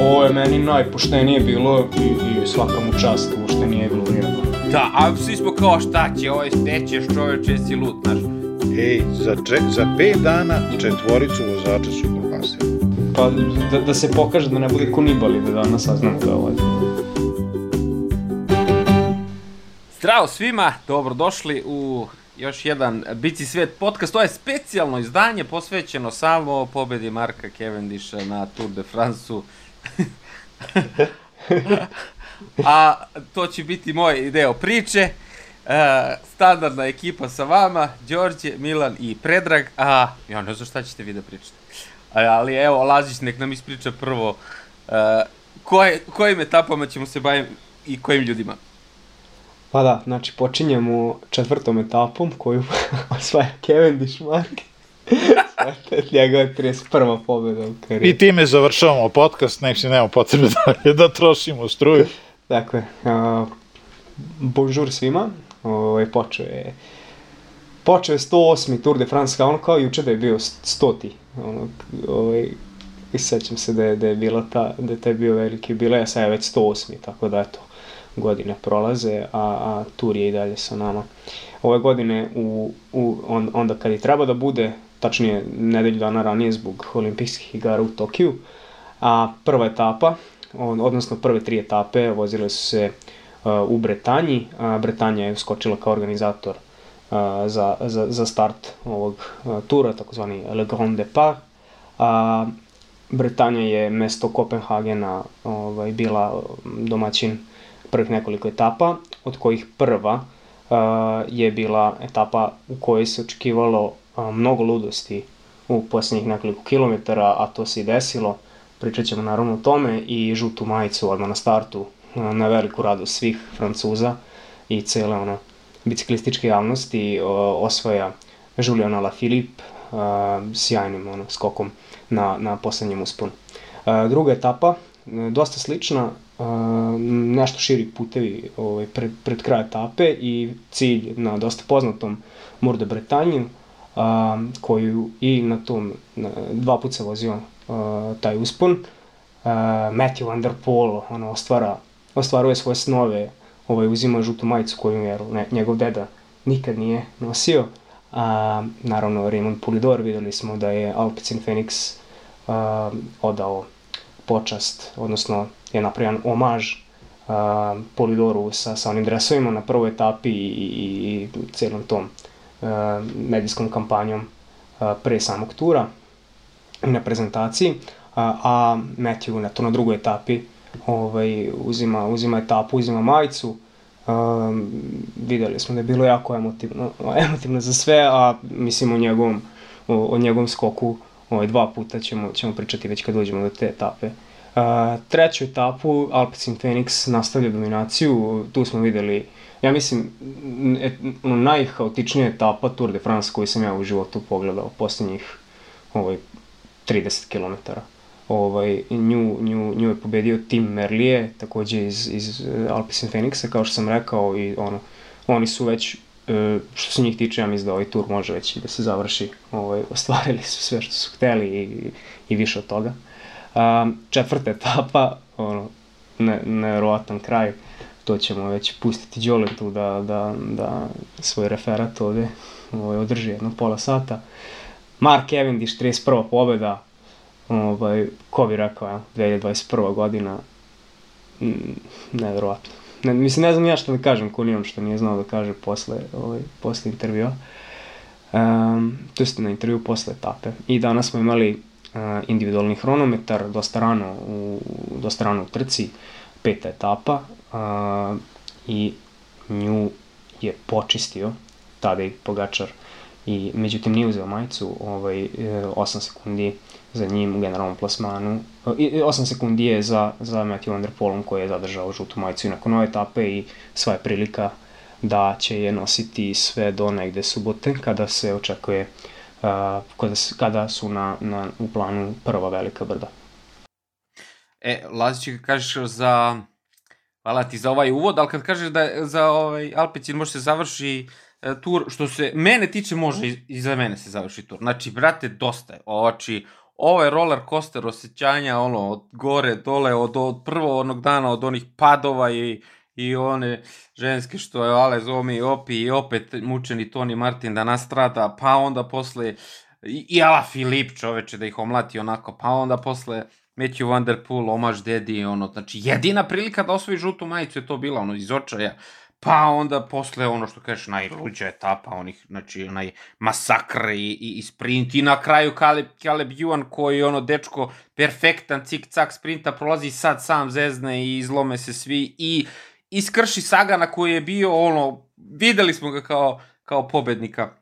Ovo je meni najpoštenije bilo i, i svaka mu čast, uopšte nije bilo nijedno. Da, a svi smo kao šta će, ovaj stećeš čoveče, si lud, znaš. Ej, za, če, za pet dana četvoricu vozača su propastili. Pa da, da se pokaže da ne bude konibali da danas saznamo da je ovaj. Zdravo svima, dobrodošli u još jedan Bici svet podcast. To je specijalno izdanje posvećeno samo pobedi Marka Cavendisha na Tour de France-u. A to će biti moj deo priče. E, standardna ekipa sa vama, Đorđe, Milan i Predrag, a ja ne znam šta ćete vi da pričate. Ali evo, Lazić nek nam ispriča prvo e, koje, kojim etapama ćemo se baviti i kojim ljudima. Pa da, znači počinjemo četvrtom etapom koju osvaja Cavendish Mark. Njegova 31. pobjeda u karijeri. I time završavamo podcast, nek se nema potrebe da, da trošimo struju. Dakle, uh, bonjour svima. Ovaj počeo je počeo je 108. Tour de France, kao ono kao juče da je bio 100. Ono, ovaj, i sećam se da je, da je bila ta, da je taj bio veliki bile, a sad je već 108. Tako da eto, godine prolaze, a, a Tour je i dalje sa nama. Ove godine, u, u, on, onda kad je treba da bude, tačnije nedelju dana ranije zbog olimpijskih igara u Tokiju, a prva etapa, odnosno prve tri etape vozile su se uh, u Bretanji. Bretanja je skočila kao organizator uh, za, za, za start ovog uh, tura, takozvani Le Grand Depart. A Bretanja je mesto Kopenhagena ovaj, bila domaćin prvih nekoliko etapa, od kojih prva uh, je bila etapa u kojoj se očekivalo uh, mnogo ludosti u posljednjih nekoliko kilometara, a to se i desilo. Pričat ćemo naravno o tome i žutu majicu odmah na startu uh, na veliku radu svih Francuza i cele ono biciklističke javnosti uh, osvaja Julian Alaphilippe sjajnim ono, skokom na, na poslednjem usponu. Uh, druga etapa, dosta slična, nešto širi putevi ovaj, pred, pred kraj etape i cilj na dosta poznatom Mur de Bretagne, a, koju i na tom, na, dva puta se vozio a, taj uspon. A, Matthew Van Der Poel ono, ostvara, ostvaruje svoje snove, ovaj, uzima žutu majicu koju je ne, njegov deda nikad nije nosio. A, naravno, Raymond Pulidor, videli smo da je Alpecin Phoenix a, odao počast, odnosno je napravljan omaž uh, Polidoru sa, sa onim dresovima na prvoj etapi i, i, i celom tom uh, medijskom kampanjom uh, pre samog tura na prezentaciji, a, Matthew na to na drugoj etapi ovaj, uzima, uzima etapu, uzima majicu, um, videli smo da je bilo jako emotivno, emotivno za sve, a mislim o njegovom, o, o njegovom skoku ovaj, dva puta ćemo, ćemo pričati već kad dođemo do te etape. Uh, treću etapu Alpecin Phoenix nastavlja dominaciju, tu smo videli, ja mislim, ono, najhaotičnija etapa Tour de France koju sam ja u životu pogledao, posljednjih ovaj, 30 km. Ovaj, nju, nju, nju je pobedio Tim Merlije, takođe iz, iz Alpecin Phoenixa, kao što sam rekao, i ono, oni su već e, što se njih tiče, ja mislim da ovaj tur može već i da se završi. Ovaj, ostvarili su sve što su hteli i, i više od toga. Um, četvrta etapa, ono, ne, nevjerovatan kraj, to ćemo već pustiti Đoletu da, da, da svoj referat ovde ovaj, održi jedno pola sata. Mark Cavendish, 31. pobjeda, ovaj, ko bi rekao, ja, 2021. godina, mm, nevjerovatno. Ne, mislim, ne znam ja što da kažem, ko nijem što nije znao da kaže posle, ovaj, posle intervjua. Um, to ste na intervju posle etape. I danas smo imali individualni hronometar, dosta rano u, dosta rano u trci, peta etapa a, i nju je počistio tada i Pogačar i međutim nije uzeo majicu, ovaj, 8 e, sekundi za njim u generalnom plasmanu, 8 sekundi je za, za Matthew Van Der Polom koji je zadržao žutu majicu i nakon ove etape i sva je prilika da će je nositi sve do negde subote kada se očekuje kada, kada su na, na, u planu prva velika brda. E, Lazić, kažeš za, hvala ti za ovaj uvod, ali kad kažeš da za ovaj Alpecin može se završi e, tur, što se mene tiče može i, za mene se završi tur. Znači, brate, dosta je. Oči, ovo je roller coaster osjećanja, ono, od gore, dole, od, od prvo onog dana, od onih padova i, i one ženske što je Ale Zomi i Opi i opet mučeni Toni Martin da nastrada, pa onda posle i, i Ala Filip čoveče da ih omlati onako, pa onda posle Matthew Van Der Poel, omaž dedi, ono, znači jedina prilika da osvoji žutu majicu je to bila, ono, iz očaja, pa onda posle ono što kažeš najluđa etapa onih znači onaj masakr i, i, i sprint i na kraju Caleb, Caleb Ewan koji ono dečko perfektan cik cak sprinta prolazi sad sam zezne i izlome se svi i iskrši Sagana koji je bio ono videli smo ga kao kao pobednika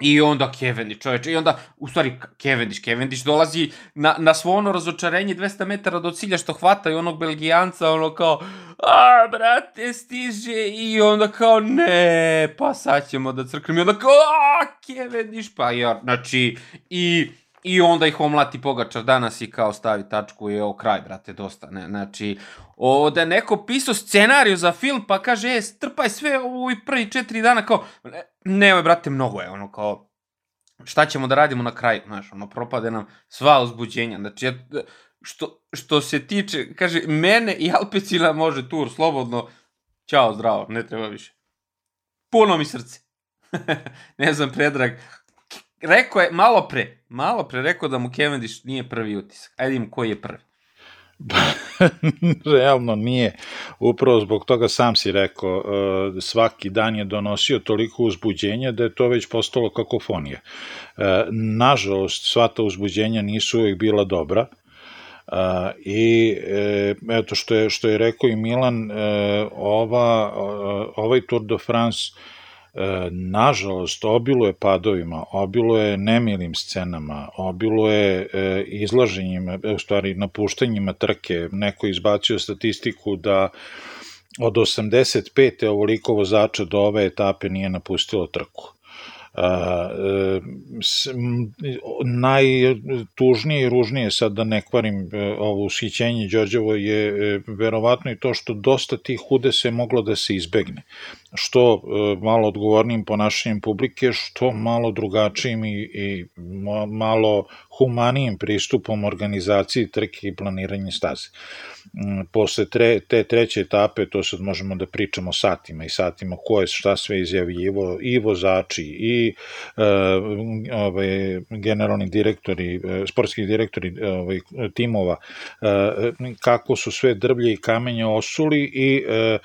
I onda Cavendish, čoveče, i onda, u stvari, Cavendish, Cavendish dolazi na, na svo ono razočarenje 200 metara do cilja što hvata i onog Belgijanca, ono kao, a, brate, stiže, i onda kao, ne, pa sad ćemo da crknem, i onda kao, a, Cavendish, pa ja, znači, i I onda ih omlati Pogačar danas i kao stavi tačku i evo kraj, brate, dosta. Ne? Znači, o, da je neko pisao scenariju za film pa kaže, e, strpaj sve i prvi četiri dana, kao, ne, nemoj, brate, mnogo je, ono, kao, šta ćemo da radimo na kraju, znaš, ono, propade nam sva uzbuđenja. Znači, ja, što, što se tiče, kaže, mene i Alpecina može tur, slobodno, ćao, zdravo, ne treba više. Puno mi srce. ne znam, Predrag, rekao je malo pre, malo pre rekao da mu Cavendish nije prvi utisak. Ajde im koji je prvi. Realno nije. Upravo zbog toga sam si rekao, e, svaki dan je donosio toliko uzbuđenja da je to već postalo kakofonija. E, nažalost, sva ta uzbuđenja nisu uvijek bila dobra. Uh, I e, eto što je, što je rekao i Milan, e, ova, ovaj Tour de France e, nažalost, obiluje padovima, obiluje nemilim scenama, obiluje e, izlaženjima, e, u stvari napuštanjima trke. Neko izbacio statistiku da od 85. ovoliko vozača do ove etape nije napustilo trku. Uh, najtužnije i ružnije, sad da ne kvarim e, ovo ushićenje Đorđevo, je e, verovatno i to što dosta tih hude se moglo da se izbegne. Što e, malo odgovornijim ponašanjem publike, što malo drugačijim i, i malo humanijim pristupom organizaciji trke i planiranje staze. Mm, posle tre, te treće etape, to sad možemo da pričamo satima i satima ko je šta sve izjavljivo, i vozači, i e, ovaj, generalni direktori, e, sportski direktori ovaj, timova, e, kako su sve drblje i kamenje osuli i e,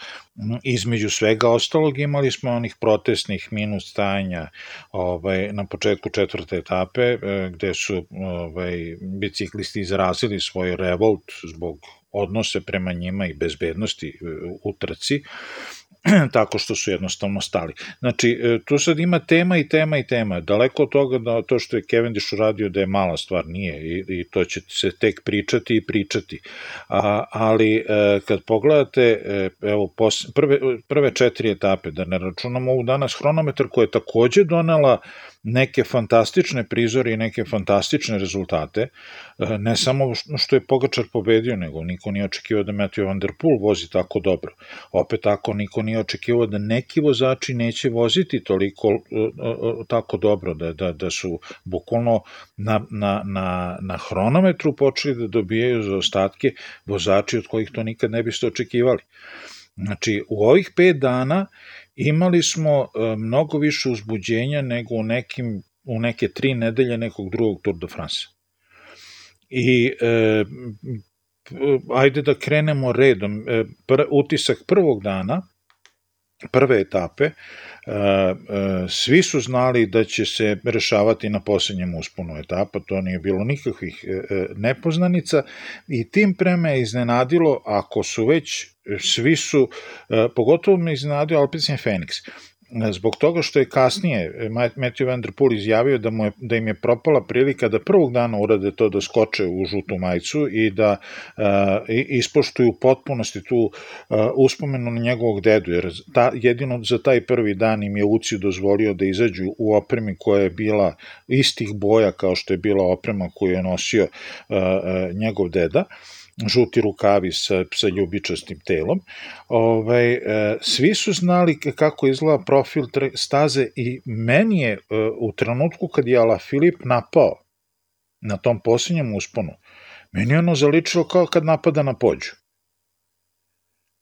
između svega ostalog imali smo onih protestnih minus stajanja ovaj, na početku četvrte etape e, gde su ovaj, biciklisti izrazili svoj revolt zbog odnose prema njima i bezbednosti e, u trci, tako što su jednostavno stali. Znači, e, tu sad ima tema i tema i tema. Daleko od toga da to što je Cavendish uradio da je mala stvar, nije i, i to će se tek pričati i pričati. A, ali e, kad pogledate evo, pos, prve, prve četiri etape, da ne računamo ovu danas hronometar koja je takođe donela neke fantastične prizore i neke fantastične rezultate, e, ne samo što je Pogačar pobedio, nego niko nije očekivao da Matthew Van Der Poel vozi tako dobro. Opet tako, niko nije očekivao da neki vozači neće voziti toliko e, e, tako dobro, da, da, da su bukvalno na, na, na, na hronometru počeli da dobijaju za ostatke vozači od kojih to nikad ne biste očekivali. Znači, u ovih pet dana imali smo e, mnogo više uzbuđenja nego u, nekim, u neke tri nedelje nekog drugog Tour de France. I e, ajde da krenemo redom. E, pr, utisak prvog dana, prve etape, svi su znali da će se rešavati na poslednjem usponu etapa, to nije bilo nikakvih nepoznanica i tim preme je iznenadilo ako su već svi su, e, pogotovo me iznenadio Alpecin Phoenix, zbog toga što je kasnije Matthew Van Der Poel izjavio da, mu je, da im je propala prilika da prvog dana urade to da skoče u žutu majicu i da uh, ispoštuju potpunosti tu uh, uspomenu na njegovog dedu, jer ta, jedino za taj prvi dan im je Uci dozvolio da izađu u opremi koja je bila istih boja kao što je bila oprema koju je nosio uh, uh, njegov deda. Uh, žuti rukavi sa, sa ljubičastim telom. Ovaj, e, svi su znali kako izgleda profil staze i meni je e, u trenutku kad je Ala Filip napao na tom posljednjem usponu, meni je ono zaličilo kao kad napada na pođu.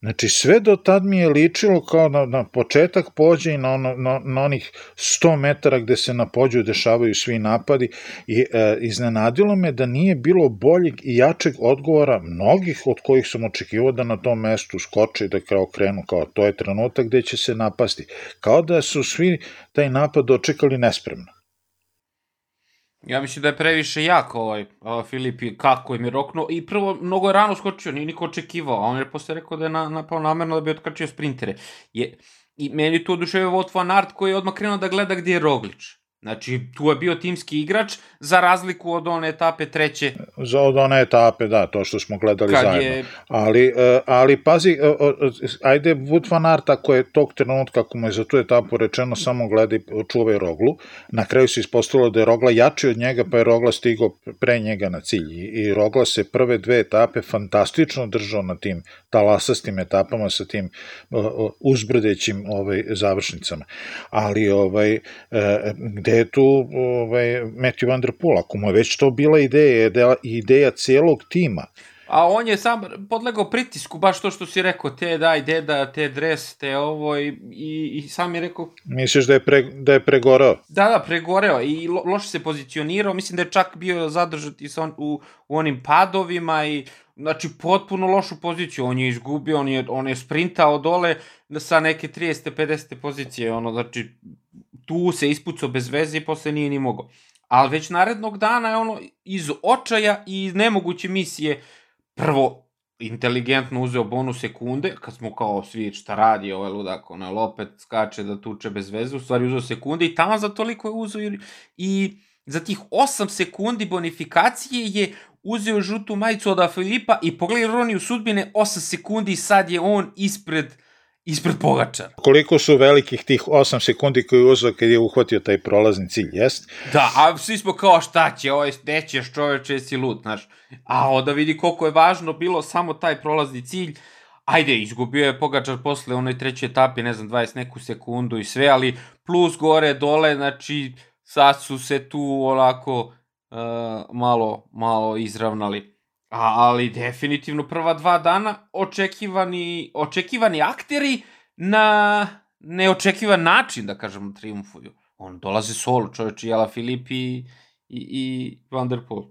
Znači, sve do tad mi je ličilo kao na, na početak pođe i na, ono, na, na onih 100 metara gde se na pođu dešavaju svi napadi i e, iznenadilo me da nije bilo boljeg i jačeg odgovora mnogih od kojih sam očekivao da na tom mestu skoče i da kao krenu, kao to je trenutak gde će se napasti. Kao da su svi taj napad dočekali nespremno. Ja mislim da je previše jak ovaj uh, Filip i kako je roknuo. I prvo, mnogo je rano skočio, nije niko očekivao. A on je posle rekao da je na, napao namerno da bi otkačio sprintere. Je, I meni tu oduševio Wout van Aert koji je odmah krenuo da gleda gdje je Roglič. Znači, tu je bio timski igrač, za razliku od one etape treće. Za od one etape, da, to što smo gledali Kad zajedno. Je... Ali, e, ali pazi, e, ajde, Wout van Aert, ako je tog trenutka, kako mu je za tu etapu rečeno, samo gledaj, čuvaj Roglu, na kraju se ispostavilo da je Rogla jači od njega, pa je Rogla stigao pre njega na cilj. I Rogla se prve dve etape fantastično držao na tim talasastim etapama sa tim uzbrdećim ovaj, završnicama. Ali, ovaj, e, gde gde je tu ovaj, Matthew Van Der Poel, ako mu je već to bila ideja, ideja, cijelog tima. A on je sam podlegao pritisku, baš to što si rekao, te daj deda, te dres, te ovo i, i, i sam je rekao... Misliš da je, pre, da je pregoreo? Da, da, pregoreo i lo, loše se pozicionirao, mislim da je čak bio zadržati sa on, u, u onim padovima i znači potpuno lošu poziciju, on je izgubio, on je, on je sprintao dole sa neke 30. 50. pozicije, ono, znači tu se ispucao bez veze i posle nije ni mogao. Ali već narednog dana je ono iz očaja i iz nemoguće misije prvo inteligentno uzeo bonus sekunde, kad smo kao svi šta radi ovaj ludak, ona opet skače da tuče bez veze, u stvari uzeo sekunde i tamo za toliko je uzeo i, i za tih 8 sekundi bonifikacije je uzeo žutu majicu od Filipa i pogledaj Roniju sudbine 8 sekundi i sad je on ispred uh, ispred Pogačara. Koliko su velikih tih 8 sekundi koji je uzao kad je uhvatio taj prolazni cilj, jest? Da, a svi smo kao šta će, ovo je nećeš čoveče, si lud, znaš. A onda vidi koliko je važno bilo samo taj prolazni cilj. Ajde, izgubio je Pogačar posle onoj trećoj etapi, ne znam, 20 neku sekundu i sve, ali plus gore, dole, znači sad su se tu onako uh, malo, malo izravnali. A, ali definitivno prva dva dana očekivani, očekivani akteri na neočekivan način, da kažemo, triumfuju. On dolazi solo, čovječ, i Ala Filip i, i, i Van der Poel.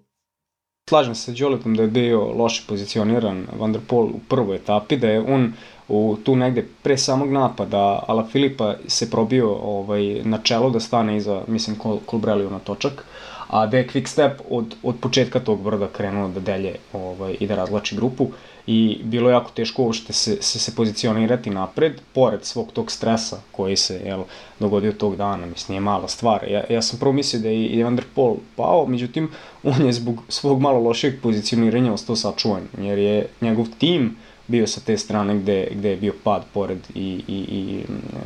Slažem se s Joletom da je bio loše pozicioniran Van der Poel u prvoj etapi, da je on u tu negde pre samog napada Ala Filipa se probio ovaj, na čelo da stane iza, mislim, Kolbreliju na točak, a da je Quickstep od, od početka tog brda krenuo da delje ovaj, i da razlači grupu i bilo je jako teško uopšte se, se, se pozicionirati napred, pored svog tog stresa koji se jel, dogodio tog dana, mislim, nije mala stvar. Ja, ja sam prvo mislio da je i Van der Pol pao, međutim, on je zbog svog malo lošeg pozicioniranja ostao sačuvan, jer je njegov tim bio sa te strane gde, gde je bio pad pored i, i, i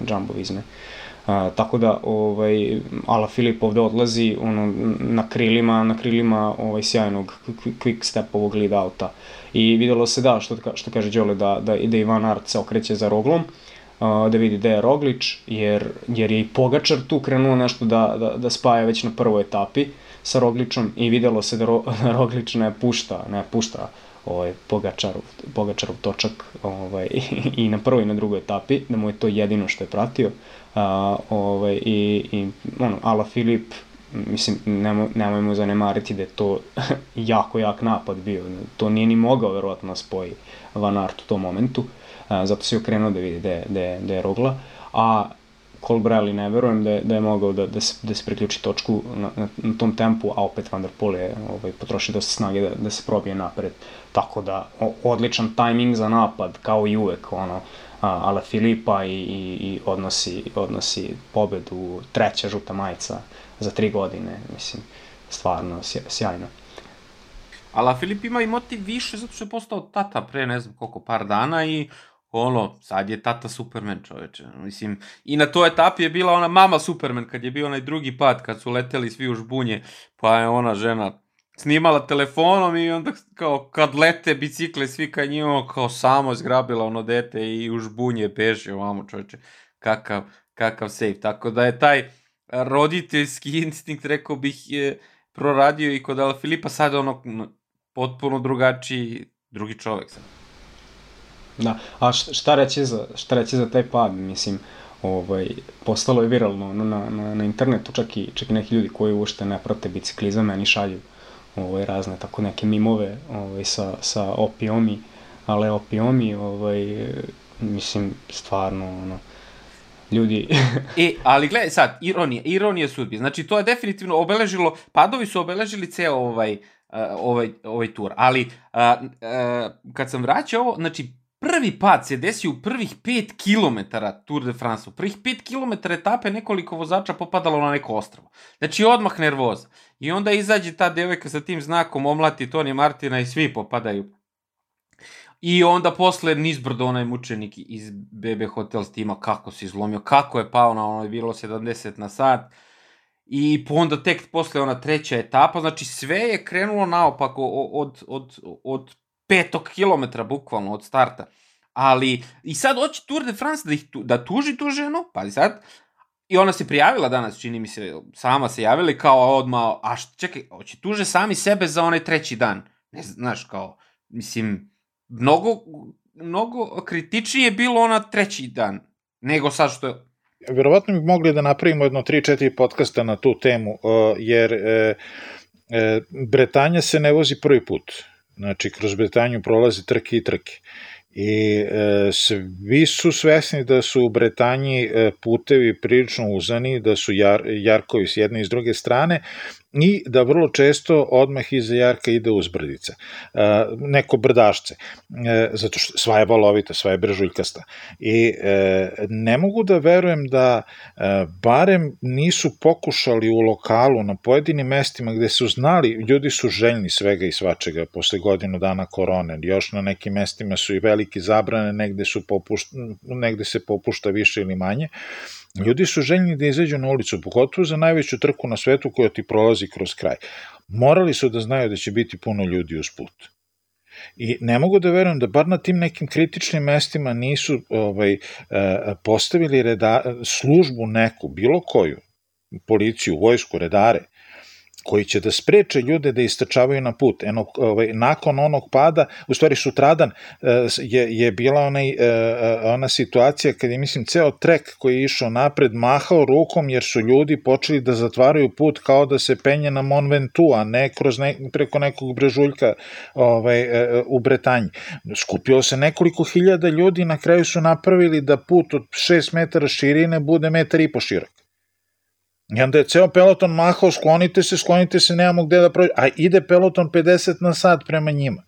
Jumbo Visme. Uh, A, tako da ovaj Ala Filip ovde odlazi ono na krilima na krilima ovaj sjajnog quick stepovog lead outa. I videlo se da što što kaže Đole da da ide Ivan Art se okreće za roglom a, da vidi da je Roglič jer jer je i Pogačar tu krenuo nešto da da da spaja već na prvoj etapi sa Rogličom i videlo se da, Ro, da Roglič ne pušta ne pušta ovaj Pogačarov Pogačarov točak ovaj i na prvoj i na drugoj etapi da mu je to jedino što je pratio a, ovaj, i, i ono, Ala Filip, mislim, nemoj, nemojmo zanemariti da je to jako jak napad bio. To nije ni mogao, verovatno, da spoji Van Aert u tom momentu. A, zato se okrenuo da vidi da je, da je, da je Rogla. A Colbrelli ne verujem da je, da je mogao da, da, se, da se priključi točku na, na, na tom tempu, a opet Van der Poel je ovaj, potrošio dosta snage da, da se probije napred. Tako da, o, odličan tajming za napad, kao i uvek, ono, Ala Filipa i, i, i odnosi, odnosi pobedu, treća žuta majica za tri godine, mislim, stvarno sjajno. Ala Filip ima i motiv više zato što je postao tata pre ne znam koliko par dana i ono, sad je tata Superman čoveče. Mislim, i na toj etapi je bila ona mama Superman kad je bio onaj drugi pad, kad su leteli svi u žbunje, pa je ona žena snimala telefonom i onda kao kad lete bicikle svi ka njima kao samo zgrabila ono dete i u žbunje beži ovamo čoveče. Kakav, kakav safe. Tako da je taj roditeljski instinkt, rekao bih, je proradio i kod Ala Filipa, sad ono potpuno drugačiji drugi čovek sad. Da, a šta reći za, šta reći za taj pad, mislim, ovaj, postalo je viralno na, na, na internetu, čak i, čak i neki ljudi koji uopšte ne prate biciklizam, meni šalju ovaj, razne tako neke mimove ovaj, sa, sa opiomi, ale opiomi, ovaj, mislim, stvarno, ono, ljudi... e, ali gledaj sad, ironija, ironija sudbi. Znači, to je definitivno obeležilo, padovi su obeležili ceo ovaj, uh, ovaj, ovaj tur. Ali, uh, uh, kad sam vraćao znači, prvi pad se desio u prvih 5 km Tour de France. U prvih 5 km etape nekoliko vozača popadalo na neko ostravo. Znači, odmah nervoza. I onda izađe ta devojka sa tim znakom, omlati Toni Martina i svi popadaju I onda posle nizbrdo onaj mučenik iz BB Hotel tima kako se izlomio, kako je pao na ono je bilo 70 na sat. I onda tek posle ona treća etapa, znači sve je krenulo naopako od, od, od petog kilometra bukvalno od starta. Ali, i sad hoće Tour de France da, ih tu, da tuži tu ženu, pa sad, i ona se prijavila danas, čini mi se, sama se javila kao odma, a što, čekaj, hoće tuže sami sebe za onaj treći dan. Ne znaš, kao, mislim, mnogo, mnogo kritičnije bilo ona treći dan, nego sad što je verovatno bi mogli da napravimo jedno 3-4 podcasta na tu temu, jer e, e, Bretanja se ne vozi prvi put. Znači, kroz Bretanju prolazi trke i trke. I e, svi su svesni da su u Bretanji e, putevi prilično uzani, da su jar, jarkovi s jedne i s druge strane i da vrlo često odmah iza Jarka ide uzbrdica, e, neko brdašce, e, zato što sva je valovita, sva je brežuljkasta. I e, ne mogu da verujem da barem nisu pokušali u lokalu na pojedinim mestima gde su znali, ljudi su željni svega i svačega posle godinu dana korone, još na nekim mestima su i veliki zabrane, negde, su popušta, negde se popušta više ili manje, Ljudi su željni da izađu na ulicu, pogotovo za najveću trku na svetu koja ti prolazi kroz kraj. Morali su da znaju da će biti puno ljudi uz put. I ne mogu da verujem da bar na tim nekim kritičnim mestima nisu ovaj, e, postavili reda, službu neku, bilo koju, policiju, vojsku, redare, koji će da spreče ljude da istrčavaju na put. Eno, ovaj, nakon onog pada, u stvari sutradan eh, je, je bila onaj, eh, eh, ona situacija kad je, mislim, ceo trek koji je išao napred mahao rukom jer su ljudi počeli da zatvaraju put kao da se penje na Mont Ventoux, a ne kroz ne, preko nekog brežuljka ovaj, u Bretanji. Skupilo se nekoliko hiljada ljudi, na kraju su napravili da put od 6 metara širine bude metar i po širok. I onda je ceo peloton mahao, sklonite se, sklonite se, nemamo gde da prođe, a ide peloton 50 na sat prema njima.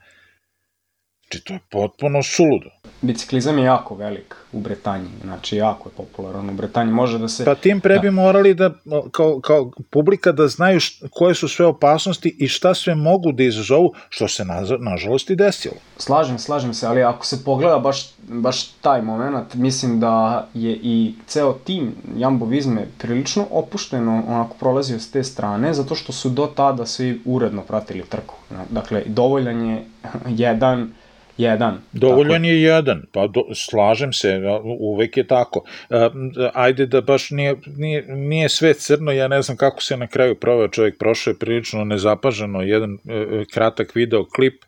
Znači, to je potpuno suludo. Biciklizam je jako velik u Bretanji, znači jako je popularan u Bretanji, može da se... Pa tim pre bi da. morali da, kao, kao publika da znaju št, koje su sve opasnosti i šta sve mogu da izazovu, što se na, nažalost i desilo. Slažem, slažem se, ali ako se pogleda baš, baš taj moment, mislim da je i ceo tim Jambo Vizme prilično opušteno onako prolazio s te strane, zato što su do tada svi uredno pratili trku. Dakle, dovoljan je jedan Jedan. Dovoljan tako. je jedan, pa do, slažem se, uvek je tako. E, ajde da baš nije, nije, nije sve crno, ja ne znam kako se na kraju proveo čovjek, prošao je prilično nezapaženo jedan e, e kratak video klip,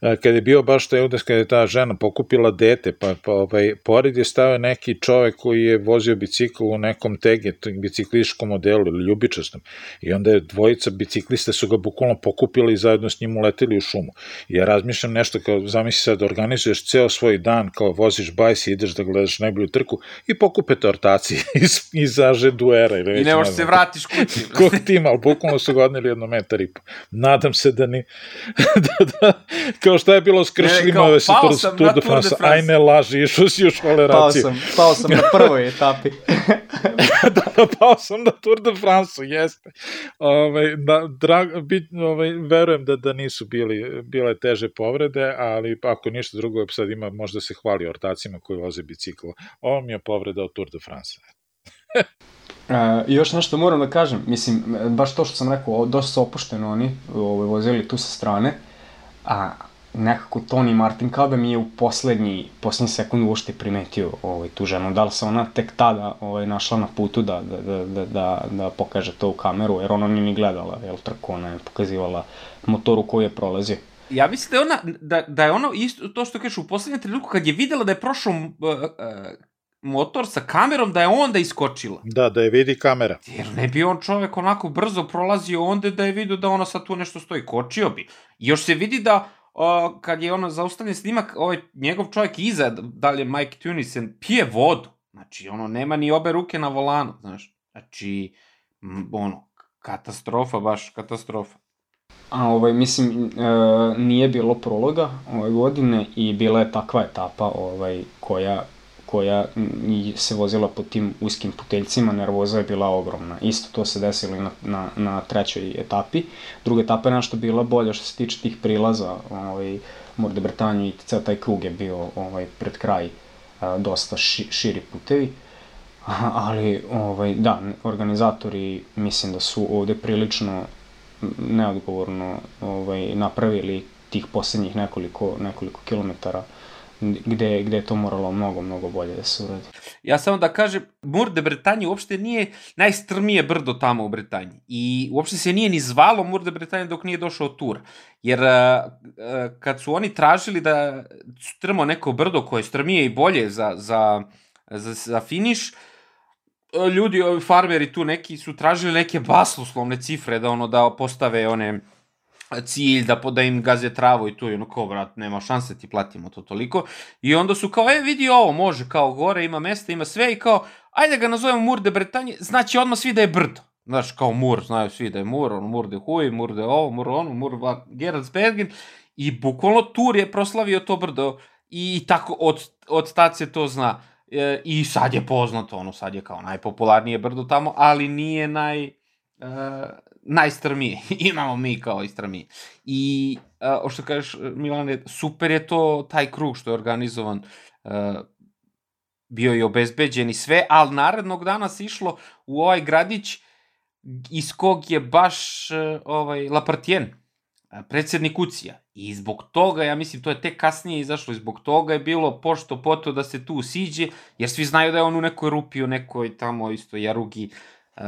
kada je bio baš taj udes kada je ta žena pokupila dete, pa, pa ovaj, pored je stavio neki čovek koji je vozio bicikl u nekom tege, bicikliškom modelu ili ljubičastom. I onda je dvojica biciklista su ga bukvalno pokupili i zajedno s njim uleteli u šumu. I ja razmišljam nešto kao, zamisli sad, organizuješ ceo svoj dan, kao voziš bajs i ideš da gledaš najbolju trku i pokupete ortaci iz, izaže duera. Ili I ne možeš se vratiš kući. Kog tima, ali bukvalno su ga odneli jedno metar i po. Nadam se da ni, da, da, kao šta je bilo s kršljima ove se Tour, Tour de France, aj ne laži, išao si u školeraciju. Pao sam, pao sam na prvoj etapi. da, da, pao sam na Tour de France, jeste. Ove, da, drag, bit, ove, verujem da, da nisu bili, bile teže povrede, ali ako ništa drugo, sad ima možda se hvali ortacima koji voze biciklo. Ovo mi je povreda od Tour de France. E, I još nešto moram da kažem, mislim, baš to što sam rekao, dosta su opušteno oni ovaj, vozili tu sa strane, a nekako Tony Martin kao da mi je u poslednji, poslednji sekund uopšte primetio ovaj, tu ženu. Da li se ona tek tada ovaj, našla na putu da, da, da, da, da, da pokaže to u kameru, jer ona nije ni gledala, jel trko, ona je pokazivala motoru koju je prolazio. Ja mislim da je ona, da, da je ono isto to što kažeš u poslednjem trenutku kad je videla da je prošao uh, uh, motor sa kamerom da je onda iskočila. Da, da je vidi kamera. Jer ne bi on čovek onako brzo prolazio onda da je vidio da ona sad tu nešto stoji. Kočio bi. I još se vidi da uh, kad je ono zaustavljen snimak, ovaj njegov čovjek iza, da li je Mike Tunisen, pije vodu. Znači, ono, nema ni obe ruke na volanu, znaš. Znači, ono, katastrofa, baš katastrofa. A ovaj, mislim, e, nije bilo prologa ove godine i bila je takva etapa ovaj, koja koja se vozila po tim uskim puteljcima, nervoza je bila ogromna. Isto to se desilo i na, na, na trećoj etapi. Druga etapa je nešto bila bolja što se tiče tih prilaza, ovaj, Morde Bretanju i ceo taj krug je bio ovaj, pred kraj a, dosta ši, širi putevi. Ali, ovaj, da, organizatori mislim da su ovde prilično neodgovorno ovaj, napravili tih poslednjih nekoliko, nekoliko kilometara gde, gde je to moralo mnogo, mnogo bolje da se uradi. Ja samo da kažem, Mur de Bretagne uopšte nije najstrmije brdo tamo u Bretanji. I uopšte se nije ni zvalo Mur de Bretagne dok nije došao tur. Jer uh, kad su oni tražili da strmo neko brdo koje je strmije i bolje za, za, za, za finiš, ljudi, farmeri tu neki su tražili neke basloslovne cifre da ono da postave one cilj da, da im gaze travu i tu i ono kao, brat, nema šanse ti platimo to toliko. I onda su kao, e, vidi ovo, može, kao gore, ima mesta, ima sve i kao, ajde ga nazovemo Mur de Bretagne, znači odmah svi da je brdo. Znaš, kao Mur, znaju svi da je Mur, ono, Mur de Huy, Mur de ovo, Mur ono, Mur Gerardsbergen. I bukvalno Tur je proslavio to brdo i tako od, od tad se to zna. E, I sad je poznato, ono, sad je kao najpopularnije brdo tamo, ali nije naj... E, najstrmije. Imamo mi kao i. I, uh, što kažeš, Milane, super je to, taj krug što je organizovan, uh, bio je obezbeđen i sve, ali narednog dana se išlo u ovaj gradić iz kog je baš uh, ovaj, Lapartien, predsednik Ucija. I zbog toga, ja mislim, to je tek kasnije izašlo, i zbog toga je bilo pošto poto da se tu siđe, jer svi znaju da je on u nekoj rupi, u nekoj tamo isto jarugi, uh,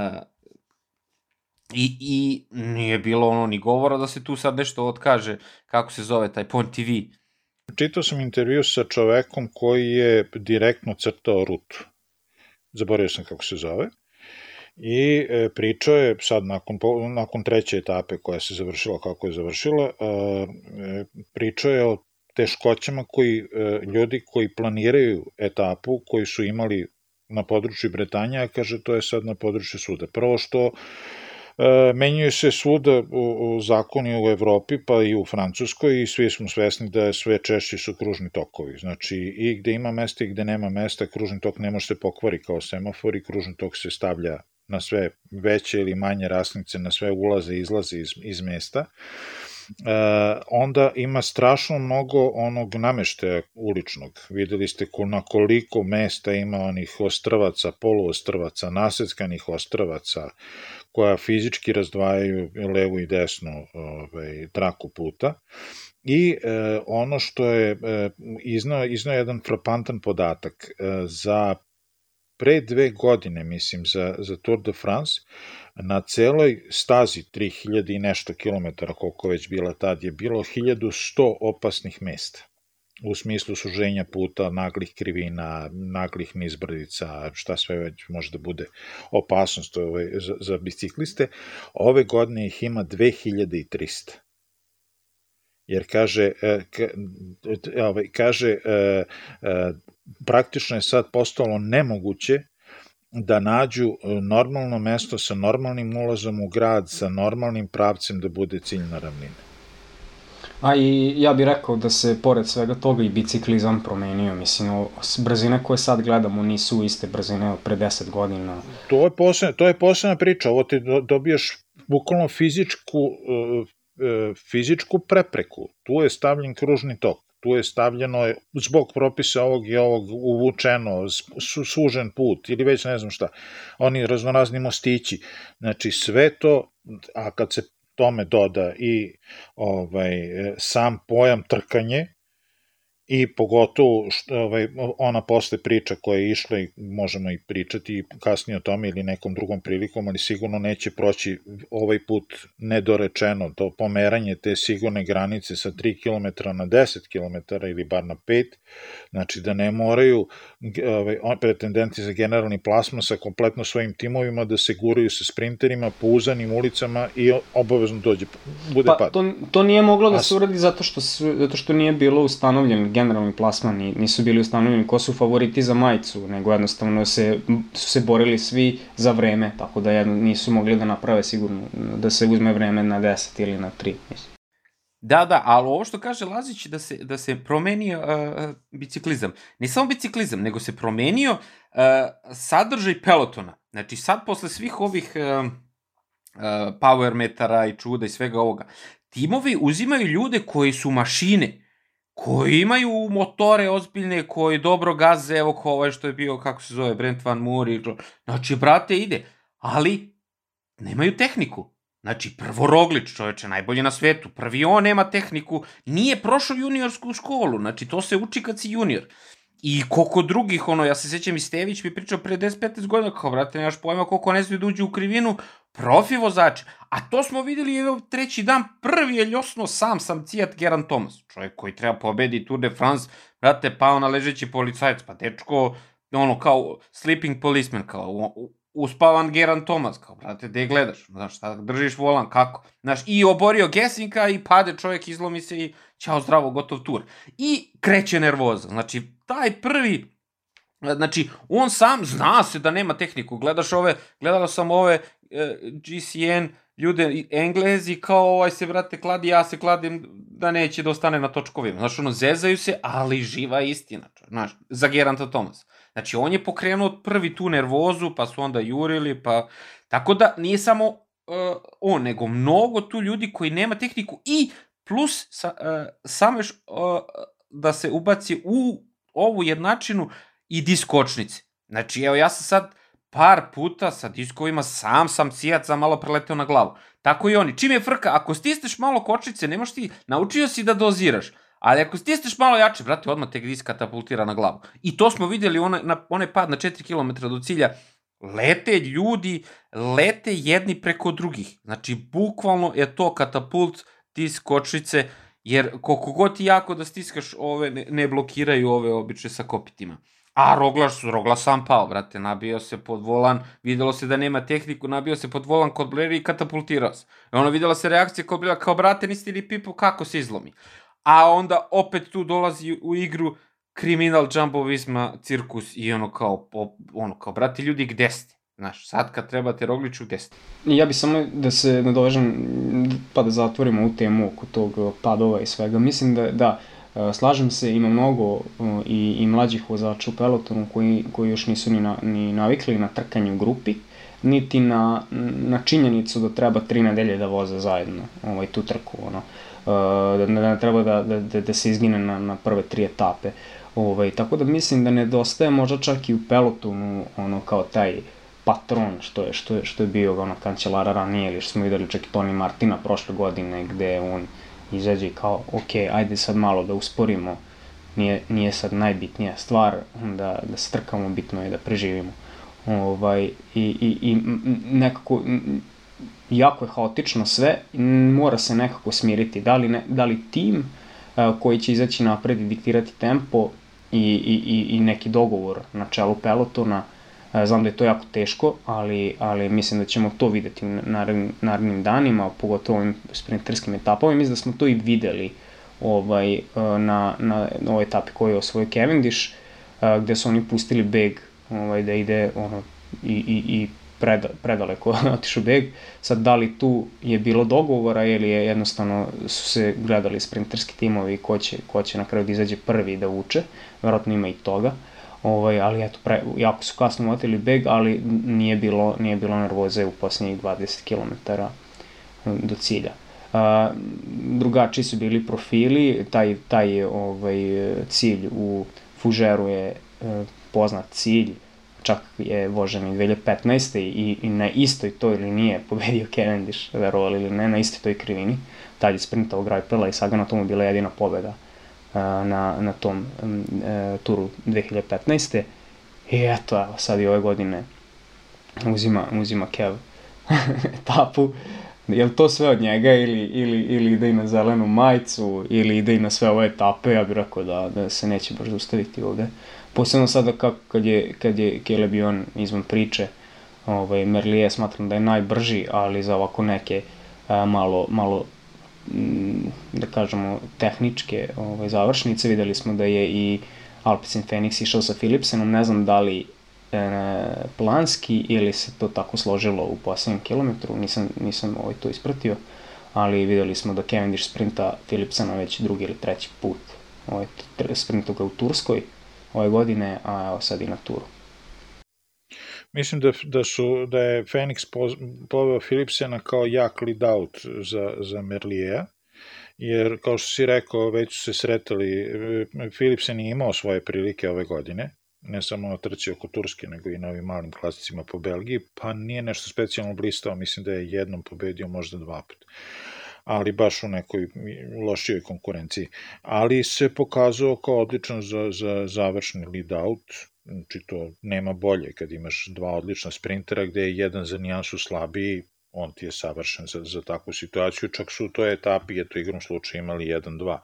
I, I nije bilo ono ni govora da se tu sad nešto otkaže, kako se zove taj Pont TV. Čitao sam intervju sa čovekom koji je direktno crtao rutu. Zaboravio sam kako se zove. I e, pričao je sad nakon, nakon treće etape koja se završila kako je završila, e, pričao je o teškoćama koji e, ljudi koji planiraju etapu, koji su imali na području Bretanja, kaže to je sad na području suda. Prvo što E, menjaju se svuda u, zakoni u Evropi, pa i u Francuskoj i svi smo svesni da sve češće su kružni tokovi. Znači, i gde ima mesta i gde nema mesta, kružni tok ne može se pokvari kao semafor i kružni tok se stavlja na sve veće ili manje rasnice, na sve ulaze i izlaze iz, iz mesta. E, onda ima strašno mnogo onog nameštaja uličnog. Videli ste na koliko mesta ima onih ostrvaca, poluostrvaca, naseckanih ostrvaca, koja fizički razdvajaju levu i desnu ovaj, traku puta. I e, ono što je e, iznao, iznao jedan frapantan podatak e, za pre dve godine, mislim, za, za Tour de France, na celoj stazi 3000 i nešto kilometara, koliko već bila tad, je bilo 1100 opasnih mesta u smislu suženja puta, naglih krivina, naglih nizbrdica, šta sve već može da bude opasnost ovaj, za, za bicikliste. Ove godine ih ima 2300 jer kaže, e, ovaj, kaže e, e, praktično je sad postalo nemoguće da nađu normalno mesto sa normalnim ulazom u grad, sa normalnim pravcem da bude ciljna ravnina. A i ja bih rekao da se pored svega toga i biciklizam promenio, mislim, brzine koje sad gledamo nisu iste brzine od pre 10 godina. To je posebna, to je posebna priča, ovo ti dobijaš bukvalno fizičku, e, e, fizičku prepreku. Tu je stavljen kružni tok, tu je stavljeno zbog propisa ovog i ovog uvučeno, su, sužen put ili već ne znam šta. Oni raznorazni mostići. Znači sve to, a kad se tome doda i ovaj, sam pojam trkanje, i pogotovo što, ovaj, ona posle priča koja je išla i možemo i pričati kasnije o tome ili nekom drugom prilikom, ali sigurno neće proći ovaj put nedorečeno. To pomeranje te sigurne granice sa 3 km na 10 km ili bar na 5, znači da ne moraju ovaj, pretendenti za generalni plasma sa kompletno svojim timovima da se guraju sa sprinterima po uzanim ulicama i obavezno dođe, bude pa, pad. To, to nije moglo da se uradi zato što, zato što nije bilo ustanovljen generalni plasman, nisu bili ustanovljeni ko su favoriti za majicu, nego jednostavno se, su se borili svi za vreme, tako da jedno, nisu mogli da naprave sigurno da se uzme vreme na 10 ili na 3, mislim. Da, da, ali ovo što kaže Lazić da se, da se promenio uh, biciklizam. Ne samo biciklizam, nego se promenio uh, sadržaj pelotona. Znači sad posle svih ovih uh, uh, power metara i čuda i svega ovoga, timovi uzimaju ljude koji su mašine, koji imaju motore ozbiljne, koji dobro gaze, evo ko ovaj što je bio, kako se zove, Brent Van Moor i Znači, brate, ide. Ali, nemaju tehniku. Znači, prvo Roglič, čoveče, najbolji na svetu. Prvi on nema tehniku, nije prošao juniorsku školu. Znači, to se uči kad si junior. I koliko drugih, ono, ja se sećam i Stević mi pričao pre 10-15 godina, kao, brate, nemaš pojma koliko ne smije da uđe u krivinu, profi vozač. A to smo videli evo treći dan, prvi je ljosno sam sam cijat Geran Thomas, čovjek koji treba pobedi Tour de France, brate, pao na ležeći policajac, pa dečko, ono, kao sleeping policeman, kao, uspavan Geran Thomas, kao, brate, gde gledaš, znaš, šta držiš volan, kako, znaš, i oborio Gesinka i pade čovjek, izlomi se i ćao zdravo, gotov tur. I kreće nervoza, znači, taj prvi Znači, on sam zna se da nema tehniku. Gledaš ove, gledala sam ove e, GCN ljude, englezi, kao ovaj se, brate, kladi, ja se kladim da neće da ostane na točkovima. Znači, ono, zezaju se, ali živa istina. Znaš, za Geranta Thomas. Znači, on je pokrenuo prvi tu nervozu, pa su onda jurili, pa... Tako da, nije samo uh, on, nego mnogo tu ljudi koji nema tehniku i plus sa, uh, samo još uh, da se ubaci u ovu jednačinu i diskočnice. Znači, evo, ja sam sad par puta sa diskovima sam sam cijac za malo preleteo na glavu. Tako i oni. Čim je frka, ako stisneš malo kočnice, nemaš ti, naučio si da doziraš. Ali ako stisneš malo jače, brate, odmah te disk katapultira na glavu. I to smo videli, onaj, na, onaj pad na 4 km do cilja, lete ljudi, lete jedni preko drugih. Znači, bukvalno je to katapult, ti skočnice, jer koliko god ti jako da stiskaš ove, ne, ne blokiraju ove obične sa kopitima. A Roglaš, Rogla sam pao, brate, nabio se pod volan, videlo se da nema tehniku, nabio se pod volan kod Bleri i katapultirao se. I ono videla se reakcija kod Bleri, kao brate, nisi li pipo kako se izlomi. A onda opet tu dolazi u igru kriminal Jumbo Visma cirkus i ono kao, ono kao, brate, ljudi, gde ste? Znaš, sad kad trebate Rogliću, gde ste? Ja bi samo da se nadovežem, pa da zatvorimo u temu oko tog padova i svega. Mislim da, da, E, slažem se, ima mnogo e, i, i mlađih vozača u pelotonu koji, koji još nisu ni, na, ni navikli na trkanje u grupi, niti na, na činjenicu da treba tri nedelje da voze zajedno ovaj, tu trku. Ono. E, da, da ne treba da, da, da, da se izgine na, na prve tri etape. Ovaj, tako da mislim da nedostaje možda čak i u pelotonu ono kao taj patron što je, što je, što je bio ono kancelara ranije ili što smo videli čak i Toni Martina prošle godine gde on izađe i kao, ok, ajde sad malo da usporimo, nije, nije sad najbitnija stvar, da, da se trkamo, bitno je da preživimo. Ovaj, i, i, I nekako, jako je haotično sve, mora se nekako smiriti. Da li, ne, da li tim a, koji će izaći napred i diktirati tempo i, i, i neki dogovor na čelu pelotona, E, znam da je to jako teško, ali, ali mislim da ćemo to videti u narednim, narednim danima, pogotovo ovim sprinterskim etapama. Mislim da smo to i videli ovaj, e, na, na ovoj etapi koju je osvojio Cavendish, e, gde su oni pustili beg ovaj, da ide ono, i, i, i pred, predaleko otišao beg. Sad, da li tu je bilo dogovora ili je jednostavno su se gledali sprinterski timovi ko će, ko će na kraju da izađe prvi da uče, verovatno ima i toga. Uh, Ovaj, ali eto, pre, jako su kasno motili beg, ali nije bilo, nije bilo nervoze u posljednjih 20 km do cilja. A, drugačiji su bili profili, taj, taj ovaj, cilj u Fužeru je e, poznat cilj, čak je vožen i 2015. i, i na istoj toj liniji pobedio Cavendish, verovali ili ne, na istoj toj krivini. Tad je sprintao Grajpela i Sagan, to mu bila jedina pobeda uh, na, na tom uh, turu 2015. I eto, evo, sad i ove godine uzima, uzima Kev etapu. Je to sve od njega ili, ili, ili ide i na zelenu majicu ili ide i na sve ove etape, ja bih rekao da, da se neće baš zaustaviti ovde. Posebno sada kako, kad je, kad je Caleb Ivan izvan priče, ovaj, Merlije smatram da je najbrži, ali za ovako neke a, malo, malo m, da kažemo tehničke ovaj, završnice. Videli smo da je i Alpecin Phoenix išao sa Philipsenom, ne znam da li e, planski ili se to tako složilo u poslednjem kilometru, nisam, nisam ovaj, to ispratio, ali videli smo da Cavendish sprinta Philipsena već drugi ili treći put. Ovaj, sprinta ga u Turskoj ove godine, a evo sad i na Turu. Mislim da, da, su, da je Phoenix poveo Philipsena kao jak lead out za, za Merlija, jer kao što si rekao, već su se sretali, Philipsen je imao svoje prilike ove godine, ne samo na trci oko Turske, nego i na ovim malim klasicima po Belgiji, pa nije nešto specijalno blistao, mislim da je jednom pobedio, možda dva put ali baš u nekoj lošijoj konkurenciji. Ali se pokazao kao odličan za, za završni lead out, znači to nema bolje kad imaš dva odlična sprintera gde je jedan za nijansu slabiji, on ti je savršen za, za takvu situaciju, čak su u toj etapi, eto igrom slučaju imali 1-2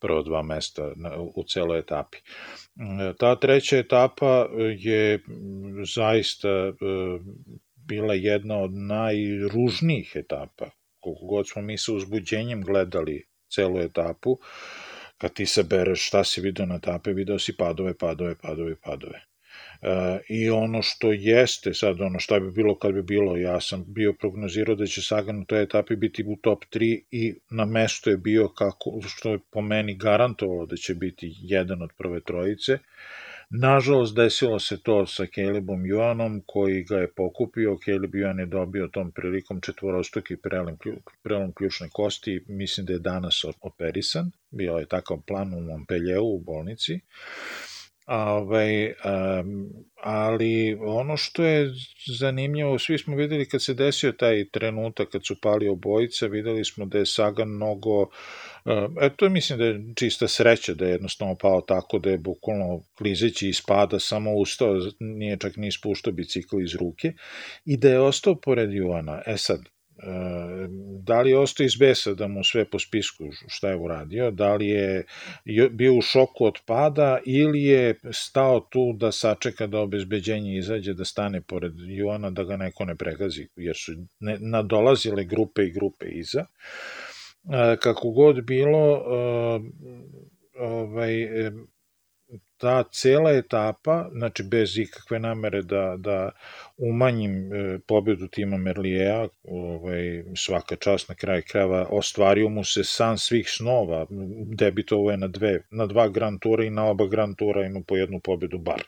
prvo dva mesta na, u celoj etapi. Ta treća etapa je zaista e, bila jedna od najružnijih etapa, koliko god smo mi sa uzbuđenjem gledali celu etapu, kad ti se bereš šta si video na etape, video si padove, padove, padove, padove. E, I ono što jeste sad, ono šta bi bilo kad bi bilo, ja sam bio prognozirao da će Sagan u toj etapi biti u top 3 i na mesto je bio kako, što je po meni garantovalo da će biti jedan od prve trojice. Nažalost, desilo se to sa Calebom Juanom, koji ga je pokupio. Caleb Juan je dobio tom prilikom četvorostoki prelom, prelom ključne kosti. Mislim da je danas operisan. Bio je takav plan u Montpellieru u bolnici. Ove, um, ali ono što je zanimljivo, svi smo videli kad se desio taj trenutak kad su pali obojica, videli smo da je Sagan mnogo E, to mislim da je čista sreća da je jednostavno pao tako da je bukvalno klizeći iz pada samo ustao, nije čak ni ispuštao bicikl iz ruke i da je ostao pored Jovana. E sad, da li je ostao iz besa da mu sve po spisku šta je uradio, da li je bio u šoku od pada ili je stao tu da sačeka da obezbeđenje izađe, da stane pored Joana, da ga neko ne pregazi, jer su ne, nadolazile grupe i grupe iza. Kako god bilo, ovaj, ta cela etapa, znači bez ikakve namere da, da umanjim e, pobedu tima Merlijeja, ovaj, svaka čast na kraj krajeva, ostvario mu se san svih snova, debitovo je na, dve, na dva Grand Tura i na oba Grand Tura ima po jednu pobedu bar.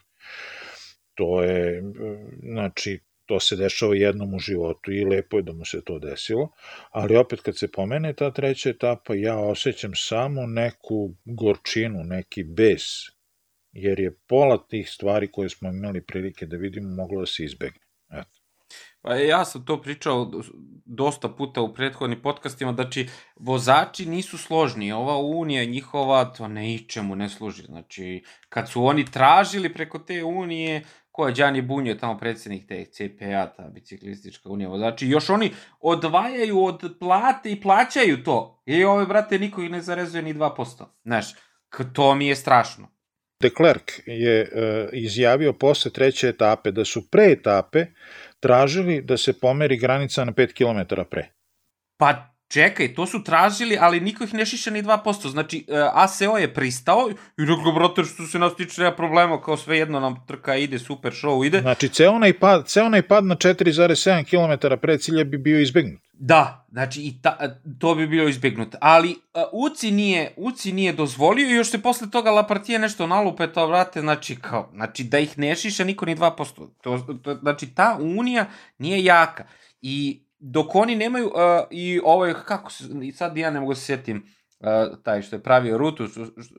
To je, e, znači, to se dešava jednom u životu i lepo je da mu se to desilo, ali opet kad se pomene ta treća etapa, ja osjećam samo neku gorčinu, neki bes, jer je pola tih stvari koje smo imali prilike da vidimo moglo da se izbegne. Eto. Pa ja sam to pričao dosta puta u prethodnim podcastima, znači vozači nisu složni, ova unija njihova to ne ičemu ne služi, znači kad su oni tražili preko te unije, ko je Đani Bunje, tamo predsednik te CPA, ta biciklistička unija vozači, još oni odvajaju od plate i plaćaju to. I ove, brate, niko ih ne zarezuje ni 2%. Znaš, to mi je strašno. De Klerk je uh, izjavio posle treće etape da su pre etape tražili da se pomeri granica na 5 km pre. Pa čekaj, to su tražili, ali niko ih ne šiša ni 2%. Znači, uh, e, ASO je pristao i rekao, brate, što se nas tiče, nema problema, kao sve jedno nam trka ide, super show ide. Znači, ceo onaj pad, ceo onaj pad na 4,7 km pre cilja bi bio izbegnut. Da, znači i ta, to bi bio izbegnut. Ali uh, Uci nije, Uci nije dozvolio i još se posle toga Lapartije nešto nalupetao, vrate, znači kao, znači da ih ne šiša niko ni 2%. To, to, znači ta unija nije jaka. I dok oni nemaju, uh, i ovo je, kako se, sad ja ne mogu da se sjetim, uh, taj što je pravio rutu, što, što,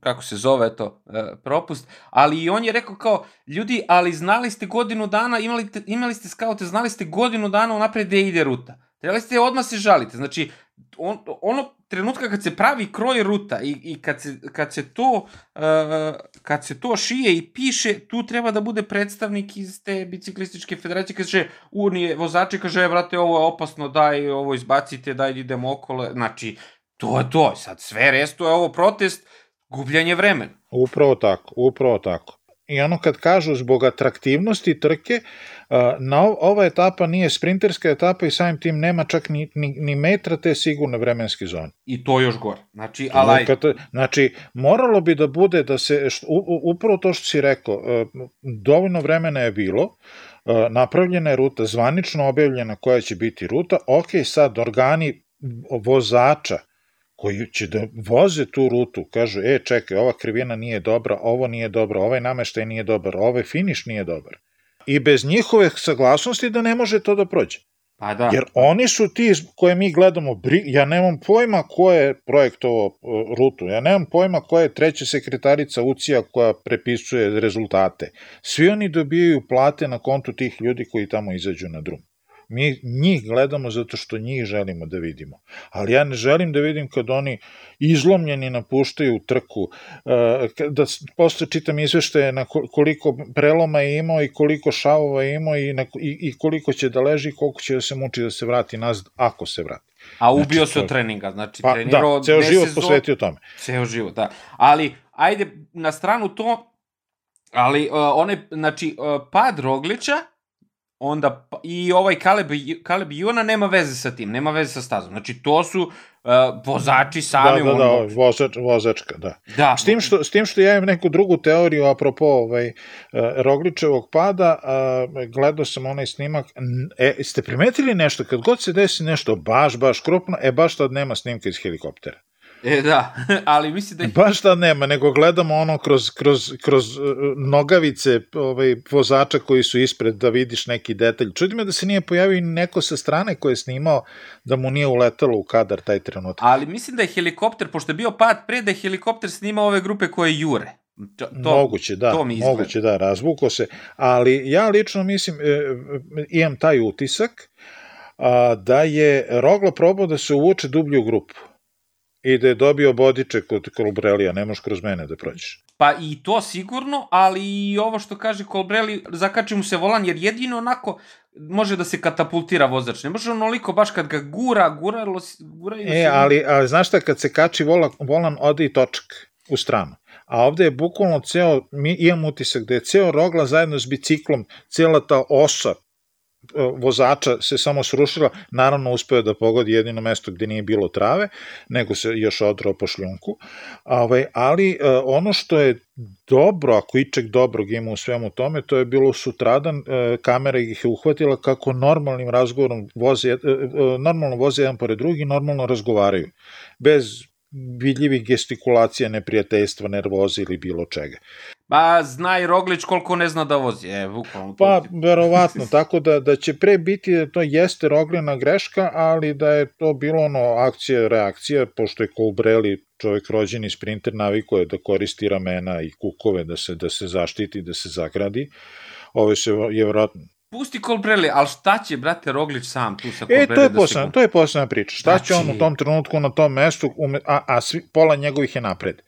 kako se zove to, uh, propust, ali i on je rekao kao, ljudi, ali znali ste godinu dana, imali, te, imali ste skaute, znali ste godinu dana unapred gde ide ruta. Trebali ste odmah se žalite. Znači, on, ono trenutka kad se pravi kroj ruta i, i kad, se, kad, se to, uh, kad se to šije i piše, tu treba da bude predstavnik iz te biciklističke federacije, kaže, unije vozači, kaže, e, brate, ovo je opasno, daj, ovo izbacite, daj, da idemo okolo, znači, to je to, sad sve resto je ovo protest, gubljanje vremena. Upravo tako, upravo tako. I ono kad kažu zbog atraktivnosti trke, na ova etapa nije sprinterska etapa i samim tim nema čak ni, ni, ni metra te sigurne vremenske zone. I to još gore. Znači, ali... Kad, znači, moralo bi da bude da se, upravo to što si rekao, dovoljno vremena je bilo, napravljena je ruta, zvanično objavljena koja će biti ruta, ok, sad organi vozača koji će da voze tu rutu, kažu, e, čekaj, ova krivina nije dobra, ovo nije dobro, ovaj nameštaj nije dobar, ovaj finiš nije dobar. I bez njihove saglasnosti da ne može to da prođe. Pa da. Jer oni su ti koje mi gledamo, ja nemam pojma ko je projektovo rutu, ja nemam pojma ko je treća sekretarica UCIA koja prepisuje rezultate. Svi oni dobijaju plate na kontu tih ljudi koji tamo izađu na drum. Mi njih gledamo zato što njih želimo da vidimo. Ali ja ne želim da vidim kad oni izlomljeni napuštaju trku, e, da posle čitam izveštaje na koliko preloma je imao i koliko šavova je imao i, na, i, i koliko će da leži i koliko će da se muči da se vrati nazad, ako se vrati. A ubio znači, se od treninga, znači pa, trenirao da, ceo život posvetio tome. Ceo život, da. Ali, ajde na stranu to, ali uh, one, znači, uh, pad Roglića onda pa, i ovaj Kaleb, Kaleb Iona nema veze sa tim, nema veze sa stazom. Znači, to su uh, vozači sami. Da, da, da, vozač, vozačka, da. da. S, tim što, s tim što ja imam neku drugu teoriju apropo ovaj, uh, Rogličevog pada, uh, gledao sam onaj snimak, e, ste primetili nešto, kad god se desi nešto baš, baš krupno, e, baš tad nema snimka iz helikoptera. E, da, ali mislim da... Je... Baš da nema, nego gledamo ono kroz, kroz, kroz uh, nogavice ovaj, vozača koji su ispred da vidiš neki detalj. Čudi me da se nije pojavio neko sa strane koji je snimao da mu nije uletalo u kadar taj trenutak. Ali mislim da je helikopter, pošto je bio pad pre da je helikopter snimao ove grupe koje jure. To, moguće, da, to mi moguće, da, razvuko se, ali ja lično mislim, e, e, imam taj utisak, a, da je Roglo probao da se uvuče dublju grupu i da je dobio bodiček od Kolbrelija, ne možeš kroz mene da prođeš. Pa i to sigurno, ali i ovo što kaže Kolbreli, zakači mu se volan, jer jedino onako može da se katapultira vozač. Ne može onoliko baš kad ga gura, gura, gura e, se... ali, ali znaš šta, kad se kači volan, volan ode i točak u stranu. A ovde je bukvalno ceo, mi imam utisak da je ceo rogla zajedno s biciklom, cela ta osa E, vozača se samo srušila, naravno uspeo da pogodi jedino mesto gde nije bilo trave, nego se još odrao po šljunku, ovaj, ali e, ono što je dobro, ako iček dobrog ima u svemu tome, to je bilo sutradan, e, kamera ih je uhvatila kako normalnim razgovorom voze, normalno voze jedan pored drugi, normalno razgovaraju, bez vidljivih gestikulacija, neprijateljstva, nervoze ili bilo čega. Ba, zna i Roglić koliko ne zna da vozi, e, bukvalno. Pa, verovatno, tako da, da će pre biti da to jeste Rogljena greška, ali da je to bilo ono akcija, reakcija, pošto je Colbrelli čovjek rođeni sprinter navikuje da koristi ramena i kukove da se, da se zaštiti, da se zagradi. Ove se je vjerojatno Pusti Colbrelli, ali šta će, brate, Roglić sam tu sa Colbrelli? E, to je, da posebna, to je posebna priča. Šta znači... će on u tom trenutku na tom mestu, a, a svi, pola njegovih je napred.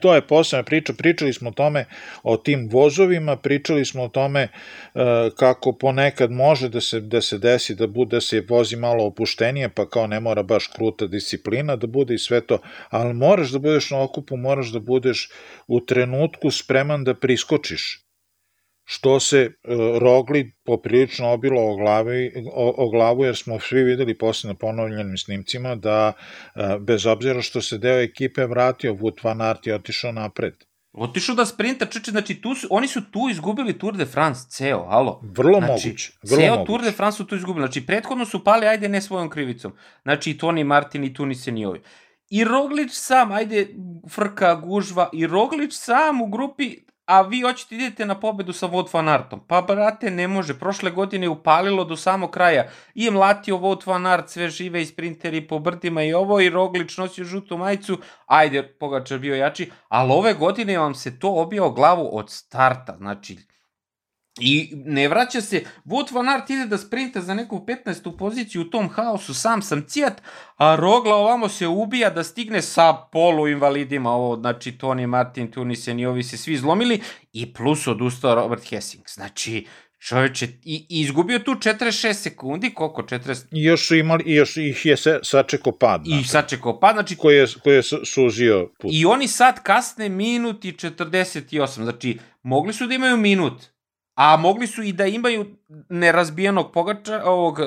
To je posebna priča, pričali smo o tome, o tim vozovima, pričali smo o tome uh, kako ponekad može da se, da se desi da bude da se vozi malo opuštenije, pa kao ne mora baš kruta disciplina da bude i sve to, ali moraš da budeš na okupu, moraš da budeš u trenutku spreman da priskočiš što se e, Rogli poprilično obilo o, glavi, o, o glavu, jer smo svi videli posle na ponovljenim snimcima da e, bez obzira što se deo ekipe vratio, Wout van Aert je otišao napred. Otišao da sprinta, čeče, znači tu su, oni su tu izgubili Tour de France, ceo, alo. Vrlo znači, moguće. Vrlo ceo moguće. Tour de France su tu izgubili, znači prethodno su pali, ajde ne svojom krivicom. Znači i Toni Martin i Tunisen i ovi. I Roglić sam, ajde, frka, gužva, i Roglić sam u grupi a vi hoćete idete na pobedu sa Wout van Aertom. Pa, brate, ne može. Prošle godine je upalilo do samog kraja. I je mlatio Wout van Aert, sve žive i sprinteri po brdima i ovo, i Roglič nosio žutu majicu. Ajde, Pogačar bio jači. Ali ove godine vam se to obio glavu od starta. Znači, I ne vraća se, Wout van Aert ide da sprinta za neku 15. poziciju u tom haosu, sam sam cijat, a Rogla ovamo se ubija da stigne sa polu invalidima, ovo, znači Toni Martin, Tunisen i ovi se svi zlomili i plus odustao Robert Hessing. Znači, čoveče, i, i izgubio tu 46 sekundi, koliko, 40... I još imali, i još ih je se, sačekao pad. I znate, sačekao pad, znači koji je, koji je su- suzio put. I oni sad kasne minut i 48, znači mogli su da imaju minut, a mogli su i da imaju nerazbijenog pogača, ovog uh,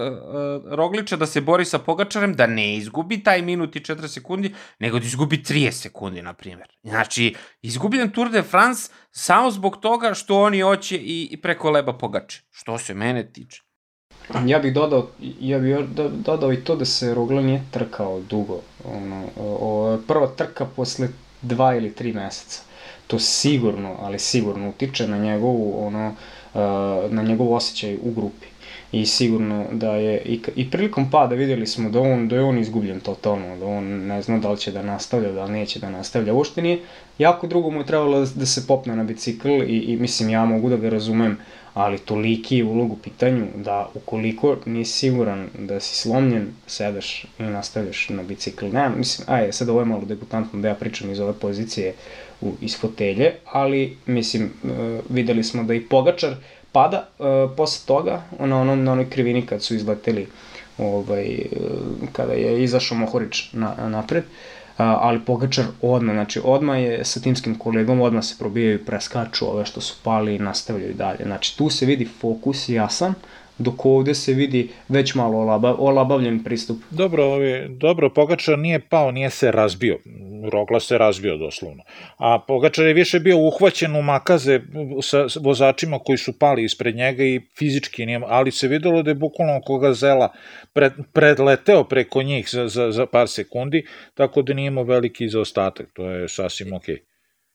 Rogliča da se bori sa Pogačarem, da ne izgubi taj minut i 4 sekundi, nego da izgubi 30 sekundi, na primjer. Znači, izgubljen Tour de France samo zbog toga što oni hoće i, i preko leba Pogače, što se mene tiče. Ja bih dodao, ja bih dodao i to da se Rogla nije trkao dugo. Ono, o, prva trka posle dva ili tri meseca. To sigurno, ali sigurno utiče na njegovu, ono, na njegov osjećaj u grupi. I sigurno da je, i, i prilikom pada videli smo da on, da je on izgubljen totalno, da on ne zna da li će da nastavlja, da li neće da nastavlja. Uopšte nije, jako drugo mu je trebalo da, da se popne na bicikl i, i mislim ja mogu da ga razumem, ali toliki je ulog u pitanju da ukoliko nisi siguran da si slomljen, sedaš i nastavljaš na bicikl. Ne, mislim, ajde, sad ovo je malo debutantno da ja pričam iz ove pozicije u, iz fotelje, ali mislim, uh, videli smo da i Pogačar pada uh, posle toga, na, onom, na onoj krivini kad su izleteli ovaj, uh, kada je izašao Mohorić na, napred, ali Pogačar odmah, znači odmah je sa timskim kolegom, odmah se probijaju, preskaču ove što su pali i nastavljaju dalje. Znači tu se vidi fokus jasan, dok ovde se vidi već malo olabav, olabavljen pristup. Dobro, dobro, Pogačar nije pao, nije se razbio. Rogla se razbio doslovno. A Pogačar je više bio uhvaćen u makaze sa vozačima koji su pali ispred njega i fizički nije, ali se videlo da je bukvalno oko gazela pred, predleteo preko njih za, za, za par sekundi, tako da nije imao veliki zaostatak, to je sasvim okej.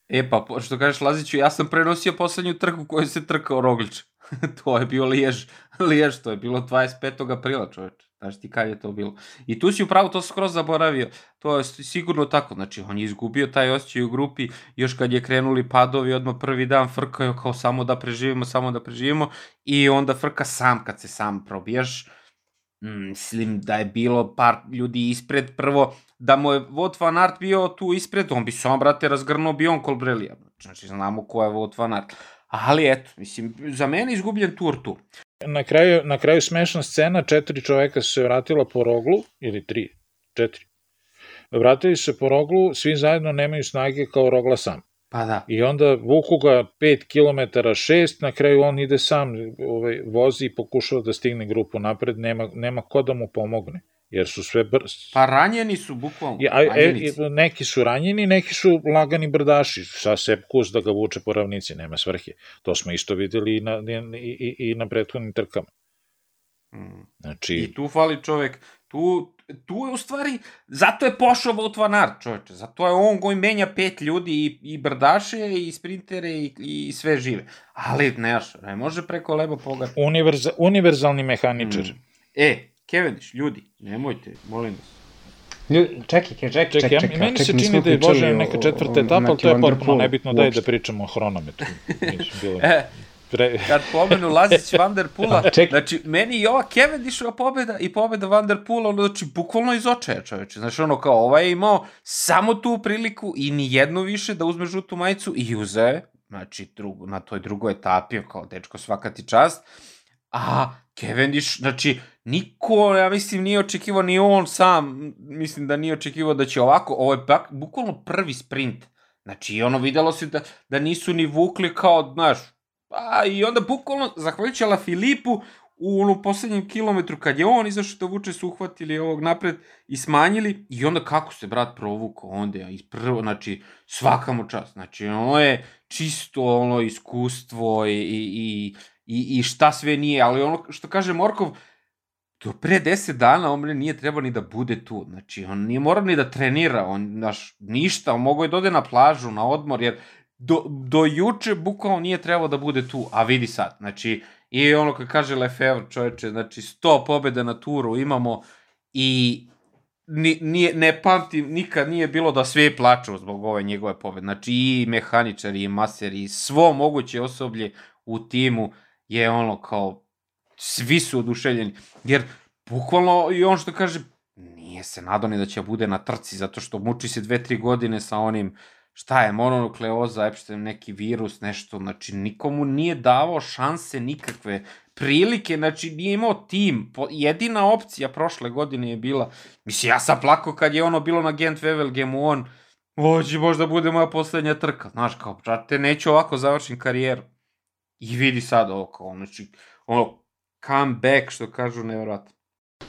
E pa, što kažeš Laziću, ja sam prenosio poslednju trku koju se trkao Roglič. to je bio Lijež, Lijež, to je bilo 25. aprila, čoveče. Znaš ti kad je to bilo. I tu si upravo to skroz zaboravio. To je sigurno tako. Znači, on je izgubio taj osjećaj u grupi, još kad je krenuli padovi, odmah prvi dan frkaju kao samo da preživimo, samo da preživimo. I onda frka sam, kad se sam probijaš. Mm, Mislim da je bilo par ljudi ispred. Prvo, da mu je Wout van Aert bio tu ispred, on bi samo, brate, razgrnuo bi on Kolbrelija. Znači, znamo ko je Wout van Aert. Ali eto, mislim, za mene izgubljen tur tu. Na kraju, na kraju smešna scena, četiri čoveka su se vratila po roglu, ili tri, četiri. Vratili se po roglu, svi zajedno nemaju snage kao rogla sam. Pa da. I onda vuku ga 5 km 6, na kraju on ide sam, ovaj, vozi i pokušava da stigne grupu napred, nema, nema ko da mu pomogne, jer su sve brz. Pa ranjeni su, bukvalno. I, a, e, neki su ranjeni, neki su lagani brdaši, sa Sepp Kuss da ga vuče po ravnici, nema svrhe. To smo isto videli i na, i, i, i na prethodnim trkama. Mm. Znači, I tu fali čovek, tu, tu je u stvari, zato je pošao Wout van Aert, čoveče, zato je on koji menja pet ljudi i, i brdaše i sprintere i, i sve žive. Ali, ne, znaš, ne može preko leba pogača. univerza, univerzalni mehaničar. Mm. E, Cavendish, ljudi, nemojte, molim vas. Ljudi, čekaj, čekaj, čekaj, Čekaj, čekaj, ja, čekaj, meni se čini da je Bože neka četvrta etapa, ali to je potpuno nebitno, daj da pričamo o hronometru. E, pre... Kad pomenu Lazić Van Der Pula, Čekaj. znači, meni i ova Cavendishova pobeda i pobeda Van Der Pula, ono, znači, bukvalno iz očaja, čoveče. Znači, ono, kao, ovaj je imao samo tu priliku i ni jednu više da uzme žutu majicu i uzeo je, znači, drugu, na toj drugoj etapi, kao, dečko, svaka ti čast. A Cavendish, znači, niko, ja mislim, nije očekivao, ni on sam, mislim da nije očekivao da će ovako, ovo je bak, bukvalno prvi sprint. Znači, ono, videlo se da, da nisu ni vukli kao, znaš, a, i onda bukvalno, zahvaljujući Ala Filipu, u onom poslednjem kilometru, kad je on izašao da vuče, su uhvatili ovog napred i smanjili, i onda kako se brat provukao, onda iz prvo, znači, svaka mu čast, znači, ono je čisto ono iskustvo i, i, i, i, i šta sve nije, ali ono što kaže Morkov, do pre 10 dana on nije trebao ni da bude tu. Znači, on nije morao ni da trenira, on, znaš, ništa, on mogao je da ode na plažu, na odmor, jer do, do juče bukvalno nije trebalo da bude tu, a vidi sad, znači, i ono kad kaže Lefebvre, čoveče, znači 100 pobjeda na turu imamo i ni, nije, ne pamtim, nikad nije bilo da svi plaču zbog ove njegove pobjede. Znači i mehaničari, i maseri, i svo moguće osoblje u timu je ono kao, svi su oduševljeni. Jer, bukvalno, i on što kaže, nije se nadao ni da će bude na trci, zato što muči se dve, tri godine sa onim, šta je, mononukleoza, Epstein, neki virus, nešto, znači nikomu nije davao šanse nikakve prilike, znači nije imao tim. Jedina opcija prošle godine je bila, mislim, ja sam plako kad je ono bilo na Gent Wevelgemu, on, će možda bude moja poslednja trka, znaš, kao, brate, neću ovako završim karijeru. I vidi sad ovo, kao, znači, ono, comeback, što kažu, nevjerojatno.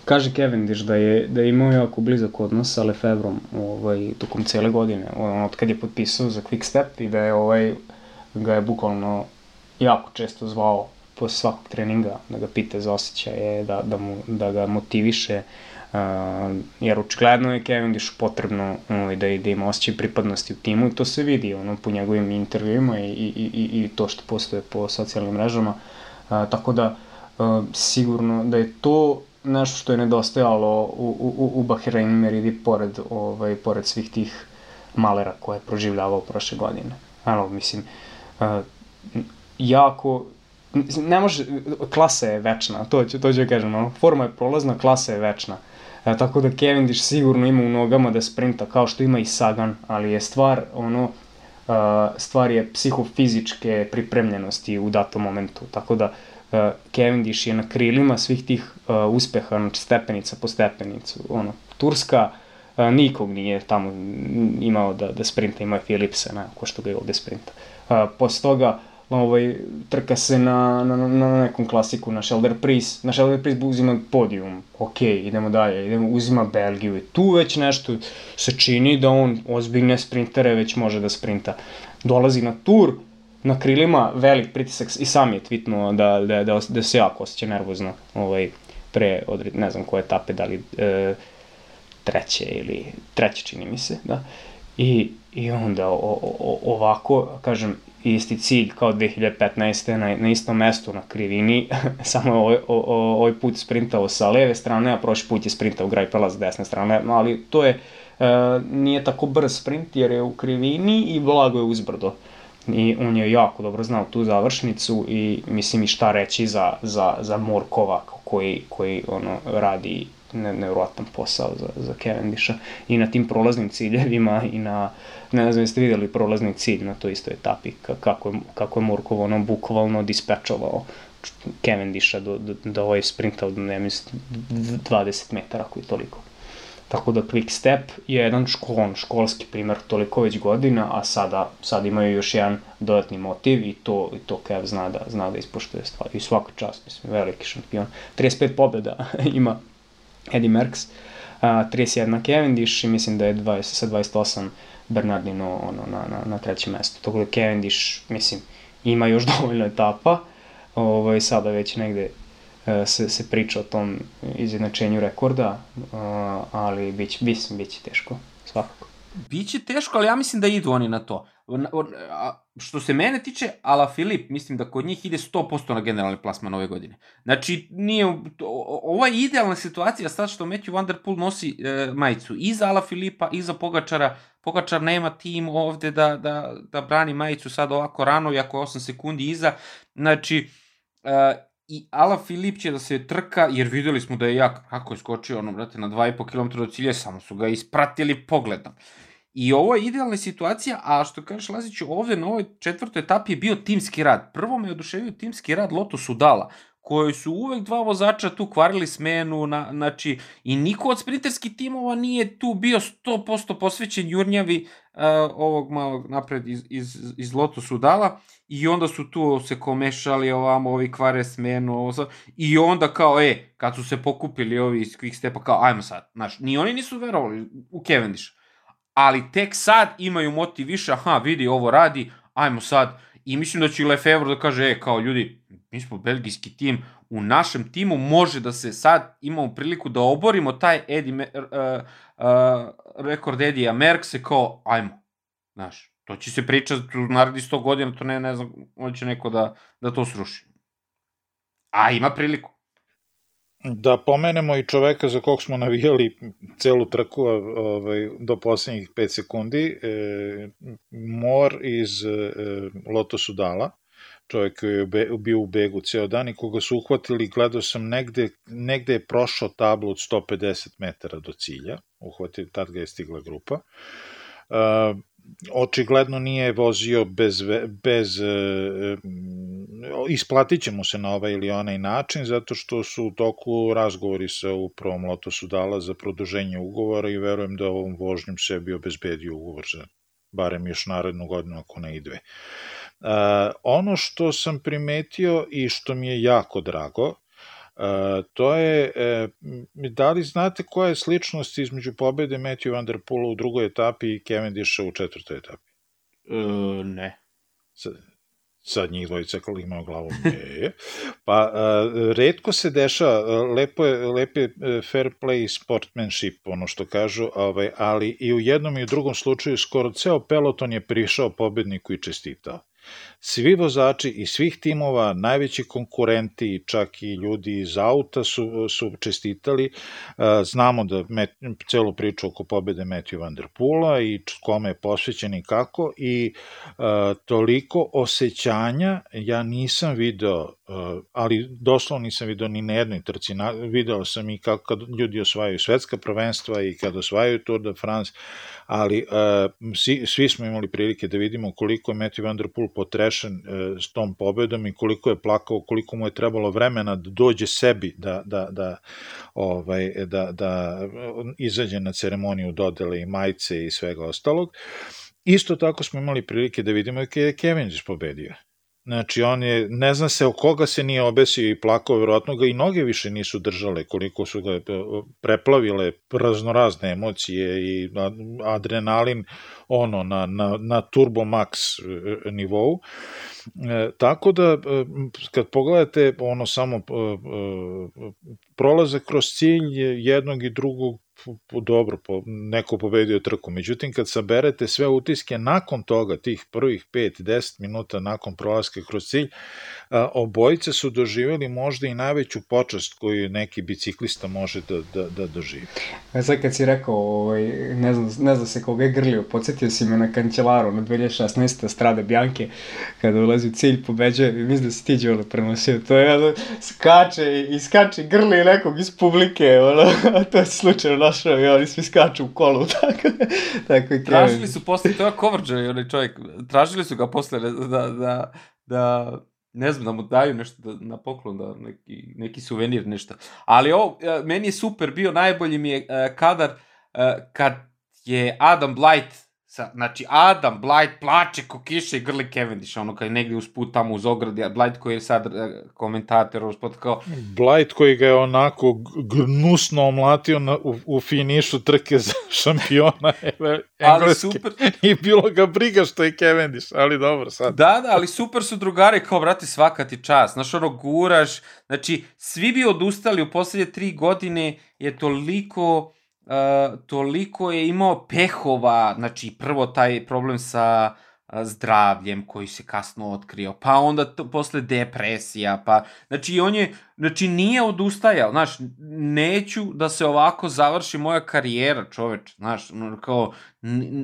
Kaže Cavendish da je, da je imao jako blizak odnos sa Lefebvrom ovaj, tokom cele godine, on, od kad je potpisao za Quick Step i da je ovaj, ga je bukvalno jako često zvao posle svakog treninga da ga pita za osjećaje, da, da, mu, da ga motiviše, uh, jer očigledno je Cavendish potrebno ovaj, da, da ima osjećaj pripadnosti u timu i to se vidi ono, po njegovim intervjuima i, i, i, i to što postoje po socijalnim mrežama, uh, tako da uh, sigurno da je to nešto što je nedostajalo u, u, u Bahrein Meridi pored, ovaj, pored svih tih malera koje je proživljavao prošle godine. Ano, mislim, uh, jako ne može, klasa je večna, to ću, to ću da kažem, ono, forma je prolazna, klasa je večna. E, tako da Cavendish sigurno ima u nogama da sprinta kao što ima i Sagan, ali je stvar, ono, uh, stvar je psihofizičke pripremljenosti u datom momentu. Tako da uh, Cavendish je na krilima svih tih uh, uspeha, znači stepenica po stepenicu. Ono, Turska, uh, nikog nije tamo imao da, da sprinta, imao je Philipsa, ne, ko što ga je ovde sprinta. Uh, posle toga, ovaj, trka se na, na, na nekom klasiku, na Shelder Priest, na Shelder Priest uzima podijum, ok, idemo dalje, idemo, uzima Belgiju i tu već nešto se čini da on ozbiljne sprintere već može da sprinta. Dolazi na tur, na krilima velik pritisak i sam je tvitnuo da, da, da, da se jako osjeća nervozno ovaj, pre, odred, ne znam koje etape, da li e, treće ili treće čini mi se, da. I, i onda o, o, ovako, kažem, isti cilj kao 2015. na, na istom mestu na krivini, samo je ovaj, ovaj put sprintao sa leve strane, a prošli put je sprintao graj prelaz s desne strane, ali to je, e, nije tako brz sprint jer je u krivini i blago je uzbrdo. I on je jako dobro znao tu završnicu i mislim i šta reći za, za, za Morkova koji, koji ono, radi ne, nevrovatan posao za, za Cavendisha i na tim prolaznim ciljevima i na, ne znam jeste videli prolazni cilj na toj istoj etapi, kako je, kako je Murkov ono bukvalno dispečovao Cavendisha do, do, do ovaj sprinta od, ne mislim, 20 metara koji toliko. Tako da Quick Step je jedan školon, školski primer toliko već godina, a sada, sad imaju još jedan dodatni motiv i to, i to Kev zna da, zna da ispoštuje stvar. I svaka čast, mislim, veliki šampion. 35 pobjeda ima Eddie Merckx, a, 31 Cavendish i mislim da je 20, sa 28 Bernardino ono, na, na, na trećem mestu. Tako da Cavendish, mislim, ima još dovoljno etapa, ovaj, sada već negde e, se, se priča o tom izjednačenju rekorda, ali biće, mislim, biće teško, svakako. Biće teško, ali ja mislim da idu oni na to. Što se mene tiče, Ala Filip, mislim da kod njih ide 100% na generalni plasman ove godine. Znači, nije, ovo je idealna situacija sad što Matthew Van Der Poel nosi e, majicu i za Ala Filipa i za Pogačara. Pogačar nema tim ovde da, da, da brani majicu sad ovako rano, iako je 8 sekundi iza. Znači, e, i Ala Filip će da se trka, jer videli smo da je jak, kako je skočio, ono, brate, na 2,5 km do cilja, samo su ga ispratili pogledom. I ovo je idealna situacija, a što kažeš Laziću, ovde na ovoj četvrtoj etapi je bio timski rad. Prvo me oduševio timski rad Loto Sudala, koji su uvek dva vozača tu kvarili smenu, na, znači, i niko od sprinterskih timova nije tu bio 100% posvećen jurnjavi uh, ovog malog napred iz, iz, iz Loto Sudala, i onda su tu se komešali ovamo, ovi kvare smenu, ovo sad, i onda kao, e, kad su se pokupili ovi iz Quick Stepa, kao, ajmo sad, znaš, ni oni nisu verovali u Cavendish ali tek sad imaju motiv više, aha, vidi, ovo radi, ajmo sad. I mislim da će Lefebvre da kaže, e, kao ljudi, mi smo belgijski tim, u našem timu može da se sad imamo priliku da oborimo taj Edi, uh, uh, rekord Edija Merkse kao, ajmo, znaš, To će se pričati u narednih 100 godina, to ne, ne znam, hoće neko da, da to sruši. A ima priliku. Da pomenemo i čoveka za kog smo navijali celu trku ovaj, do poslednjih 5 sekundi, e, Mor iz e, Lotosu Dala, čovjek koji je bio u begu ceo dan i koga su uhvatili, gledao sam negde, negde je prošao tablu od 150 metara do cilja, uhvatili, tad ga je stigla grupa. Uh, očigledno nije vozio bez, bez e, e, isplatit će mu se na ovaj ili onaj način, zato što su u toku razgovori sa upravom Lotosu Dala za produženje ugovora i verujem da ovom vožnjom sebi obezbedio ugovor za barem još narednu godinu ako ne i dve. Uh, ono što sam primetio i što mi je jako drago, to je, uh, da li znate koja je sličnost između pobede Matthew Van Der Poola u drugoj etapi i Cavendisha u četvrtoj etapi? Uh, ne. Sad, sad njih dvojica imaju glavu ne. Pa, uh, redko se deša, lepo je, lepo je fair play sportmanship, ono što kažu, ovaj, ali i u jednom i u drugom slučaju skoro ceo peloton je prišao pobedniku i čestitao. Svi vozači iz svih timova, najveći konkurenti, čak i ljudi iz auta su, su čestitali. E, znamo da met, celu priču oko pobede Matthew Van Der Poola i kome je posvećen i kako i uh, toliko osjećanja ja nisam video, uh, ali doslovno nisam video ni na jednoj trci. Video sam i kako kad ljudi osvajaju svetska prvenstva i kad osvajaju Tour de France, ali svi, svi smo imali prilike da vidimo koliko je Matthew Van Der Poel potrešen uh, s tom pobedom i koliko je plakao, koliko mu je trebalo vremena da dođe sebi da, da, da, ovaj, da, da izađe na ceremoniju dodele i majice i svega ostalog. Isto tako smo imali prilike da vidimo da je Kevin pobedio. Znači, on je, ne zna se o koga se nije obesio i plakao, verovatno ga i noge više nisu držale, koliko su ga e, preplavile raznorazne emocije i adrenalin ono na, na, na turbo max e, nivou. E, tako da, e, kad pogledate ono samo e, prolazak kroz cilj jednog i drugog dobro, po, neko pobedio trku. Međutim, kad saberete sve utiske nakon toga, tih prvih 5-10 minuta nakon prolaska kroz cilj, obojice su doživjeli možda i najveću počast koju neki biciklista može da, da, da doživi. A sad kad si rekao, ovaj, ne, znam, ne znam se koga je grlio, podsjetio si me na Kančelaru na 2016. Strade Bjanke, kada ulazi u cilj, pobeđuje, mislim da si ti Đole prenosio, to je ono, skače i skače grli nekog iz publike, ono, to je slučajno našao i oni svi skaču u kolu, tako, tako i Tražili su posle, to je Kovrđe, onaj čovjek, tražili su ga posle da, da, da ne znam, da mu daju nešto da, na poklon, da neki, neki suvenir, nešto. Ali ovo, e, meni je super bio, najbolji mi je uh, kadar uh, kad je Adam Blight Sa, znači, Adam Blight plače ko kiše i grli Cavendish, ono kad je negdje usput tamo uz ogradi, Blight koji je sad komentator, usput kao... Blight koji ga je onako gnusno omlatio na, u, u finišu trke za šampiona ali super. I bilo ga briga što je Cavendish, ali dobro sad. Da, da, ali super su drugari, kao, brate, svaka ti čast. Znaš, ono, guraš, znači, svi bi odustali u poslednje tri godine, je toliko toliko je imao pehova, znači prvo taj problem sa zdravljem koji se kasno otkrio, pa onda to, posle depresija, pa, znači on je, znači nije odustajao, znaš, neću da se ovako završi moja karijera, čoveč, znaš, kao,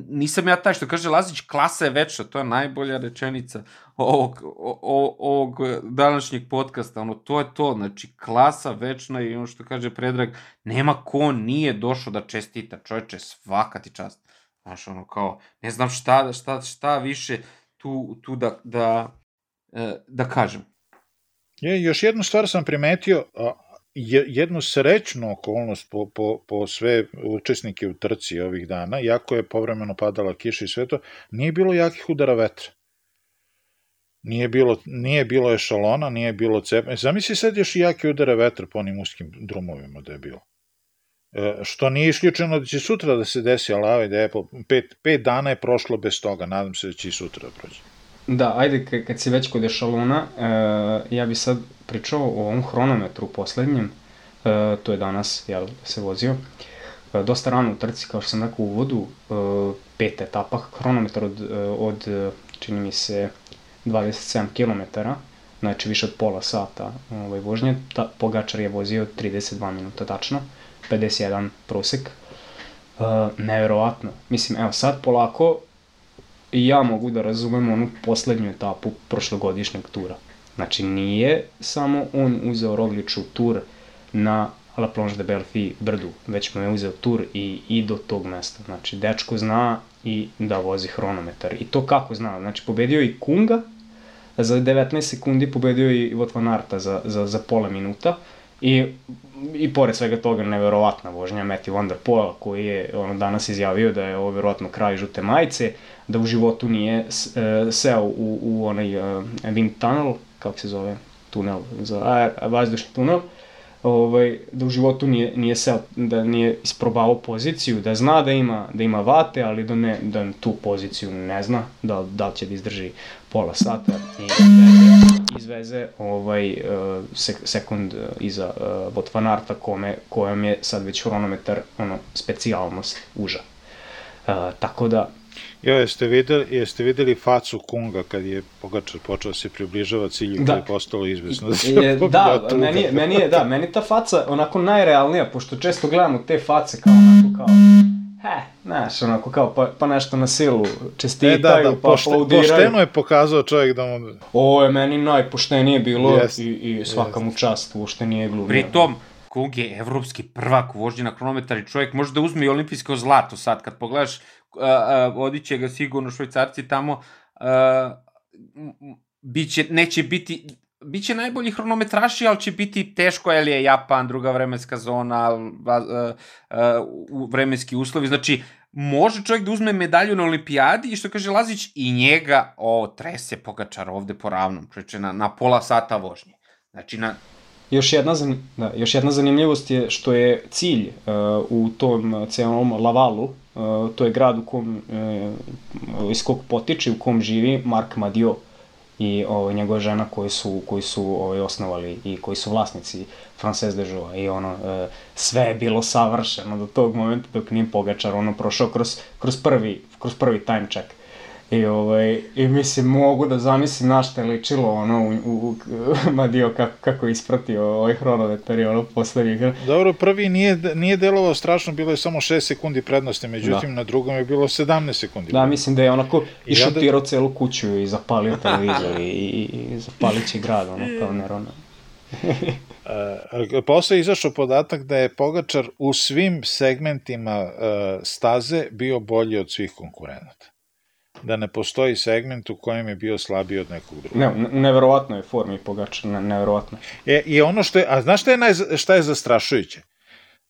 nisam ja taj što kaže Lazić, klasa je večna, to je najbolja rečenica ovog, o, ovog današnjeg podcasta, ono, to je to, znači, klasa večna i ono što kaže Predrag, nema ko nije došao da čestita, čoveče, svaka ti čast. Znaš, ono kao, ne znam šta, šta, šta više tu, tu da, da, e, da kažem. Je, još jednu stvar sam primetio, jednu srećnu okolnost po, po, po sve učesnike u trci ovih dana, jako je povremeno padala kiša i sve to, nije bilo jakih udara vetra. Nije bilo, nije bilo ešalona, nije bilo cepa. Zamisli sad još jake udare vetra po onim uskim drumovima da je bilo. E, što nije isključeno da će sutra da se desi, ali ovaj da je pet, pet dana je prošlo bez toga, nadam se da će i sutra da prođe. Da, ajde, kad si već kod ešalona, e, ja bi sad pričao o ovom hronometru poslednjem, e, to je danas, jel, se vozio. dosta rano u trci, kao što sam rekao u uvodu, e, peta etapa, hronometar od, od čini mi se, 27 km, znači više od pola sata ovaj, vožnje, ta, Pogačar je vozio 32 minuta tačno, 51 prosek, uh, neverovatno. Mislim, evo sad polako i ja mogu da razumem onu poslednju etapu prošlogodišnjeg tura. Znači nije samo on uzeo Rogliču tur na La Plonge de Belfi brdu, već mu je uzeo tur i, i do tog mesta. Znači, dečko zna i da vozi hronometar. I to kako zna? Znači, pobedio i Kunga, za 19 sekundi pobedio i Vot van Arta za, za, za pola minuta. I, I pored svega toga, neverovatna vožnja Matthew Van Der Poel, koji je ono, danas izjavio da je ovo verovatno kraj žute majice, da u životu nije e, seo u, u onaj uh, wind tunnel, kako se zove, tunel, za aer, vazdušni tunel, ovaj, da u životu nije, nije seo, da nije isprobavao poziciju, da zna da ima, da ima vate, ali da, ne, da tu poziciju ne zna, da, da će da izdrži pola sata i izveze, izveze ovaj, uh, sek, sekund iza uh, Botvanarta kome, kojem je sad već hronometar ono, specijalnost uža. Uh, tako da, Jo, jeste videli, jeste videli facu Kunga kad je Pogačar počeo se približava cilju da. koji je postalo izvesno da je, da, meni, je, meni je, da, meni ta faca onako najrealnija, pošto često gledamo te face kao onako kao, he, znaš, onako kao, pa, pa nešto na silu čestitaju, e, da, da, pa pošte, aplaudiraju. Pošteno je pokazao čovjek da mu... Ovo je meni najpoštenije bilo jest, i, i svaka mu čast, uopšte nije glumio. Pritom, Kung je evropski prvak u vožnji na kronometar i čovjek može da uzme i olimpijsko zlato sad, kad pogledaš vodit će ga sigurno švajcarci tamo, biće, neće biti, biće najbolji hronometraši, ali će biti teško, jer je Japan, druga vremenska zona, vremenski uslovi, znači, može čovjek da uzme medalju na olimpijadi i što kaže Lazić, i njega, o, trese Pogačar ovde po ravnom, čoveče, na, na pola sata vožnje. Znači, na, Još jedna, da, još jedna zanimljivost je što je cilj uh, u tom celom Lavalu, uh, to je grad u kom, uh, iz kog potiče, u kom živi Mark Madio i ovaj, njegova žena koji su, koji su ovaj, osnovali i koji su vlasnici Frances de Joa i ono, uh, sve je bilo savršeno do tog momenta dok nije Pogačar ono prošao kroz, kroz, prvi, kroz prvi time check. I, ovaj, I mislim, mogu da zamislim na šta je ličilo ono u, u, u Madio kako, kako ispratio ovaj hronometar i ono poslednji. Dobro, prvi nije, nije delovao strašno, bilo je samo 6 sekundi prednosti, međutim da. na drugom je bilo 17 sekundi. Da, mislim da je onako i šutirao celu kuću i zapalio televizor i, i, i zapalio će grad, ono, kao Nerona. Uh, posle je izašao podatak da je Pogačar u svim segmentima uh, staze bio bolji od svih konkurenata da ne postoji segment u kojem je bio slabiji od nekog drugog. Ne, neverovatno je formi Pogačar, ne, neverovatno. E, I ono što je, a znaš šta je, naj, šta je zastrašujuće?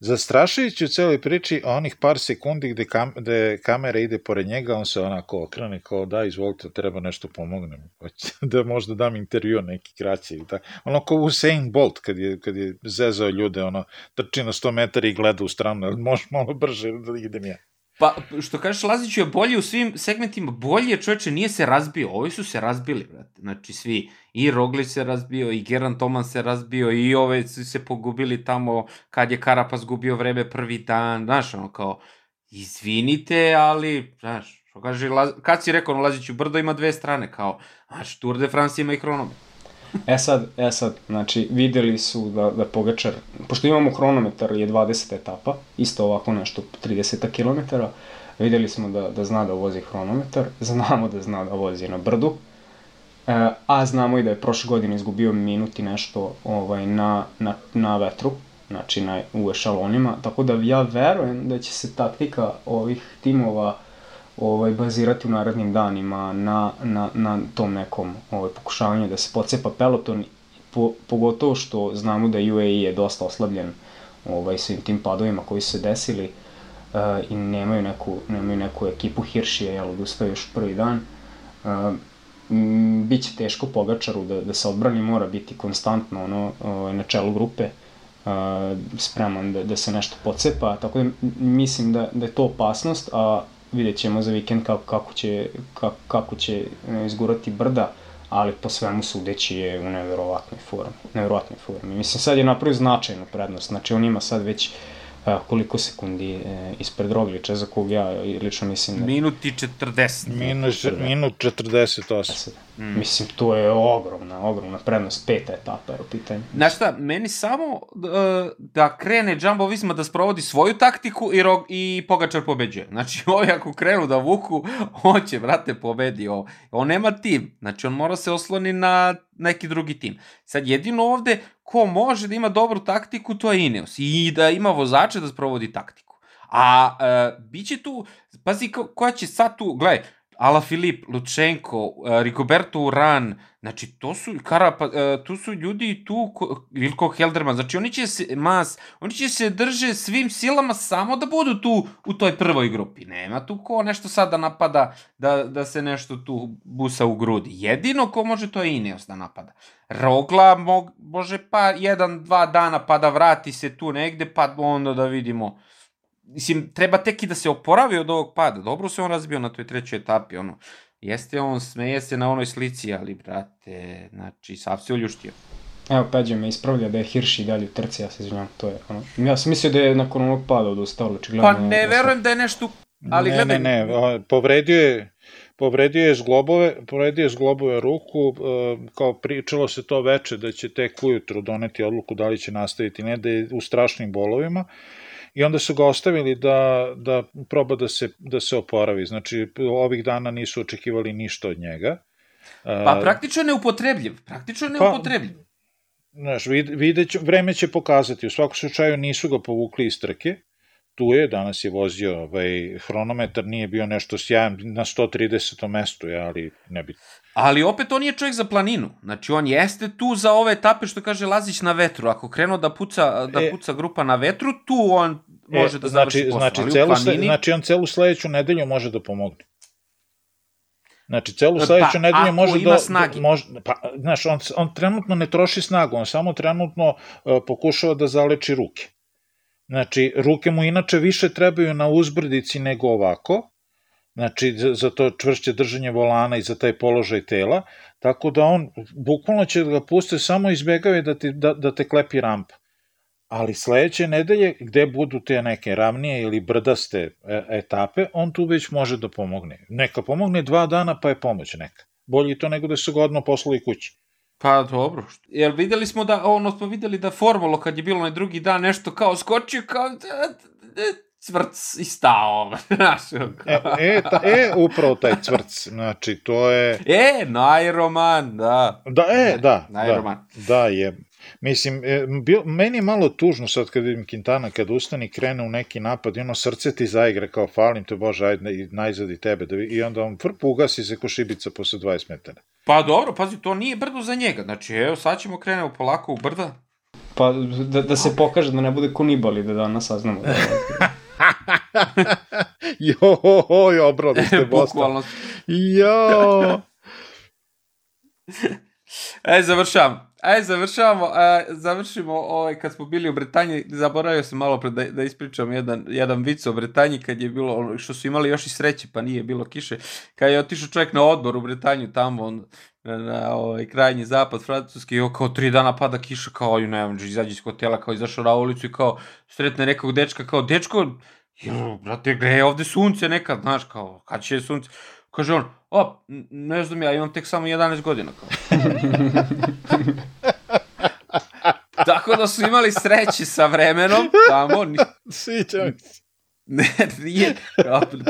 Zastrašujuće u celoj priči onih par sekundi gde, kam, gde kamera ide pored njega, on se onako okrene kao da, izvolite, treba nešto pomognem. da možda dam intervju neki kraći ili tako. Ono kao Usain Bolt kad je, kad je zezao ljude, ono, trči na 100 metara i gleda u stranu, ali može malo brže da idem ja. Pa, što kažeš, Laziću je bolji u svim segmentima, bolje čoveče, nije se razbio, ovi su se razbili, brate. Znači, svi, i Roglić se razbio, i Geran Toman se razbio, i ove su se pogubili tamo kad je Karapas gubio vreme prvi dan, znaš, ono kao, izvinite, ali, znaš, što kaže, kad si rekao, no, Laziću, brdo ima dve strane, kao, znaš, Tour de France ima i hronometar. E sad, e sad, znači, videli su da, da Pogačar, pošto imamo hronometar, je 20 etapa, isto ovako nešto 30 km, videli smo da, da zna da vozi hronometar, znamo da zna da vozi na brdu, e, a znamo i da je prošle godine izgubio minut i nešto ovaj, na, na, na vetru, znači na, u ešalonima, tako da ja verujem da će se taktika ovih timova ovaj, bazirati u narednim danima na, na, na tom nekom ovaj, pokušavanju da se pocepa peloton, po, pogotovo što znamo da UAE je dosta oslabljen ovaj, svim tim padovima koji su se desili uh, i nemaju neku, nemaju neku ekipu Hiršije, jel, odustaju još prvi dan. Uh, m, biće teško Pogačaru da, da se odbrani, mora biti konstantno ono, ovaj, na čelu grupe, uh, spreman da, da se nešto pocepa, tako da mislim da, da je to opasnost, a vidjet ćemo za vikend kako, kako će, kako, kako će e, izgurati brda, ali po svemu sudeći je u neverovatnoj formi. Neverovatnoj formi. Mislim, sad je napravio značajnu prednost. Znači, on ima sad već evo, koliko sekundi e, ispred Rogliča, za kog ja lično mislim da... Minuti 40. Minus, minut 48. Mm. Mislim, to je ogromna, ogromna prednost, peta etapa je u pitanju. Znaš šta, meni samo da, da krene Jumbo Visma da sprovodi svoju taktiku i, rog, i Pogačar pobeđuje. Znači, ovi ako krenu da vuku, on će, brate, pobedi. On, on nema tim, znači on mora se osloni na neki drugi tim. Sad, jedino ovde ko može da ima dobru taktiku, to je Ineos. I da ima vozače da sprovodi taktiku. A e, bit će tu, pazi ko, koja će sad tu, gledaj, Ala Filip, Lučenko, e, Rigoberto Uran, znači to su, Kara, pa, e, tu su ljudi tu, Vilko Helderman, znači oni će se, Mas, oni će se drže svim silama samo da budu tu u toj prvoj grupi. Nema tu ko nešto sad da napada, da, da se nešto tu busa u grudi. Jedino ko može to je Ineos da napada. Rogla može pa jedan, dva dana pa da vrati se tu negde, pa onda da vidimo mislim, treba tek i da se oporavi od ovog pada. Dobro se on razbio na toj trećoj etapi, ono. Jeste on, smeje se na onoj slici, ali, brate, znači, sav se uljuštio. Evo, Peđe me ispravlja da je Hirš i dalje u trci, ja se izvinjam, to je ono. Ja sam mislio da je nakon onog pada odustao, očigledno. Pa ne verujem da je nešto, ali ne, gledaj. Ne, ne, povredio je, povredio je zglobove, povredio je zglobove ruku, kao pričalo se to veče da će tek ujutru doneti odluku da li će nastaviti, ne da je u strašnim bolovima, i onda su ga ostavili da, da proba da se, da se oporavi. Znači, ovih dana nisu očekivali ništa od njega. Pa praktično neupotrebljiv. Praktično pa, neupotrebljiv. Pa, znaš, videć, vreme će pokazati. U svakom slučaju nisu ga povukli iz trke. Tu je, danas je vozio ovaj, hronometar, nije bio nešto sjajan na 130. mestu, ja, ali ne bi... Ali opet on je čovjek za planinu. Znači on jeste tu za ove etape što kaže Lazić na vetru. Ako krenuo da puca, da e, puca grupa na vetru, tu on može e, da znači, završi posao. Znači, celu, planini... znači on celu sledeću nedelju može da pomogne. Znači, celu pa, sledeću pa, nedelju može ima da... Snagi. Može, pa, znaš, on, on trenutno ne troši snagu, on samo trenutno uh, pokušava da zaleči ruke. Znači, ruke mu inače više trebaju na uzbrdici nego ovako, znači za, to čvršće držanje volana i za taj položaj tela, tako da on bukvalno će da ga puste samo izbegave da, ti, da, da te klepi rampa ali sledeće nedelje gde budu te neke ravnije ili brdaste e, etape, on tu već može da pomogne. Neka pomogne dva dana pa je pomoć neka. Bolje to nego da su odmah poslali kući. Pa dobro. Jer videli smo da, ono smo videli da formulo kad je bilo na drugi dan nešto kao skočio kao cvrc i stao. Znaš, e, e, ta, e, upravo taj cvrc. Znači, to je... E, najroman, da. Da, e, da. Najroman. Da, da je. Mislim, e, bil, meni je malo tužno sad kad vidim Quintana, kad ustani krene u neki napad i ono srce ti zaigra kao falim te bože, ajde najzad i tebe. Da vi, I onda on frp ugasi se ko šibica posle 20 metara. Pa dobro, pazi, to nije brdo za njega. Znači, evo, sad ćemo krenemo polako u brda. Pa da, da se pokaže da ne bude konibali da danas saznamo. Da jo, jo, bro, da ste Bukvalno. Jo. e, završavam. Ajde, završavamo, a, završimo, ovaj, kad smo bili u Britaniji, zaboravio sam malo pre da, da ispričam jedan, jedan vic o Britaniji, kad je bilo, što su imali još i sreće, pa nije bilo kiše, kad je otišao čovjek na odbor u Britaniju, tamo, on, na, na ovaj, krajnji zapad francuski, i kao tri dana pada kiša, kao, ne znam, izađe iz hotela, kao izašao na ulicu i kao, sretne nekog dečka, kao, dečko, jo, brate, gre, ovde sunce nekad, znaš, kao, kad će sunce, Kaže on, o, ne znam ja, imam tek samo 11 godina. Kao. Tako da su imali sreće sa vremenom tamo. Sviđa mi se. Ne, nije.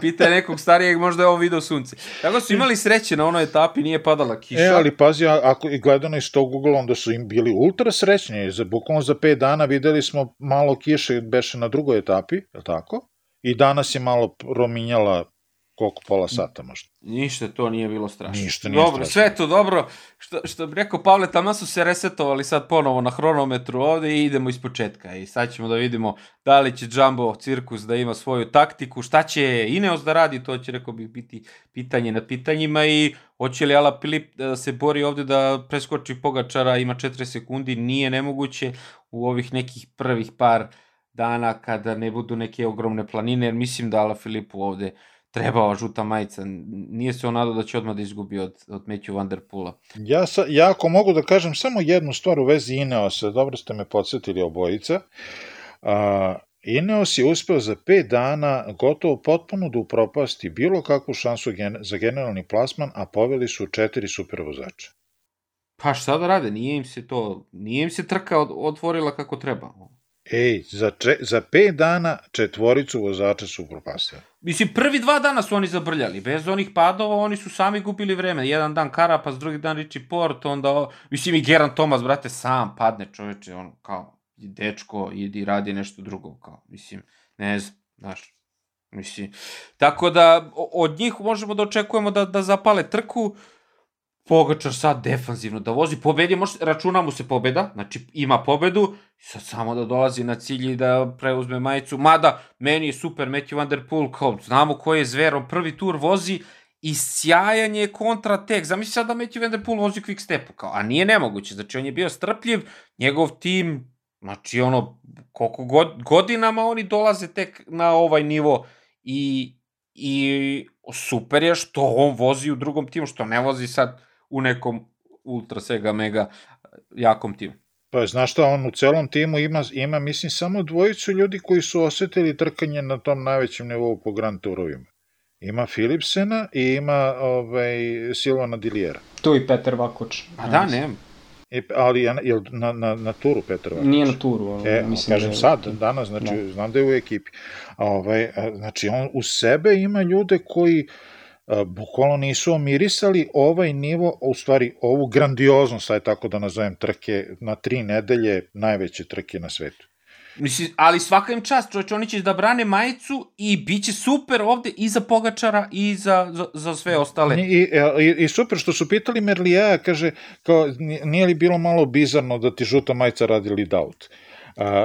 Pita nekog starijeg, možda je on video sunce. Tako da su imali sreće na onoj etapi, nije padala kiša. E, ali pazi, ako i gledano iz tog ugla, onda su im bili ultra srećni. Za, bukvalno za 5 dana videli smo malo kiše, beše na drugoj etapi, je tako? I danas je malo prominjala koliko pola sata možda. Ništa to nije bilo strašno. Ništa nije dobro, strašno. sve to dobro. Što, što bi rekao Pavle, tamo su se resetovali sad ponovo na hronometru ovde i idemo iz početka. I sad ćemo da vidimo da li će Jumbo Cirkus da ima svoju taktiku, šta će Ineos da radi, to će rekao bih biti pitanje na pitanjima i hoće li Ala Pilip da se bori ovde da preskoči Pogačara, ima 4 sekundi, nije nemoguće u ovih nekih prvih par dana kada ne budu neke ogromne planine, jer mislim da Ala Filipu ovde trebao žuta majica. Nije se on nadao da će odmah da izgubi od, od Matthew Van Der Poola. Ja, sa, ja ako mogu da kažem samo jednu stvar u vezi Ineosa, dobro ste me podsjetili obojica. A, Ineos je uspeo za 5 dana gotovo potpuno da upropasti bilo kakvu šansu gen za generalni plasman, a poveli su četiri super vozača. Pa šta da rade, nije im se to, nije im se trka od, otvorila kako treba. Ej, za, če, za 5 dana četvoricu vozača su upropastili. Mislim, prvi dva dana su oni zabrljali, bez onih padova oni su sami gubili vreme. Jedan dan Carapaz, drugi dan Richie Port, onda, mislim i Geran Thomas, brate, sam padne čoveče, on kao, dečko, idi radi nešto drugo, kao, mislim, ne znam, znaš, mislim. Tako da, od njih možemo da očekujemo da, da zapale trku, Pogačar sad defanzivno da vozi, pobedi, može, računa mu se pobeda, znači ima pobedu, sad samo da dolazi na cilj i da preuzme majicu, mada meni je super Matthew Van Der Poel, kao znamo ko je zver, on prvi tur vozi i sjajan je kontratek, zamisli sad da Matthew Van Der Poel vozi quick stepu, kao, a nije nemoguće, znači on je bio strpljiv, njegov tim, znači ono, koliko god, godinama oni dolaze tek na ovaj nivo i, i super je što on vozi u drugom timu, što ne vozi sad u nekom ultra sega mega jakom timu. Pa znaš šta, on u celom timu ima, ima mislim, samo dvojicu ljudi koji su osetili trkanje na tom najvećem nivou po Grand Tourovima. Ima Philipsena i ima ovaj, Silvana Dilijera. Tu i Peter Vakoč. A da, ne. E, ali je, je na, na, na turu Petar Vakoč? Nije na turu. On, e, mislim kažem da je... sad, danas, znači, Da. znam da je u ekipi. A, ovaj, a, znači, on u sebe ima ljude koji a, bukvalno nisu omirisali ovaj nivo, u stvari ovu grandioznost, aj tako da nazovem, trke na tri nedelje, najveće trke na svetu. Mislim, ali svaka im čast, čovječ, oni će da brane majicu i bit će super ovde i za Pogačara i za, za, za sve ostale. I, i, I super što su pitali Merlija, kaže, kao, nije li bilo malo bizarno da ti žuta majica radi lead out? Uh,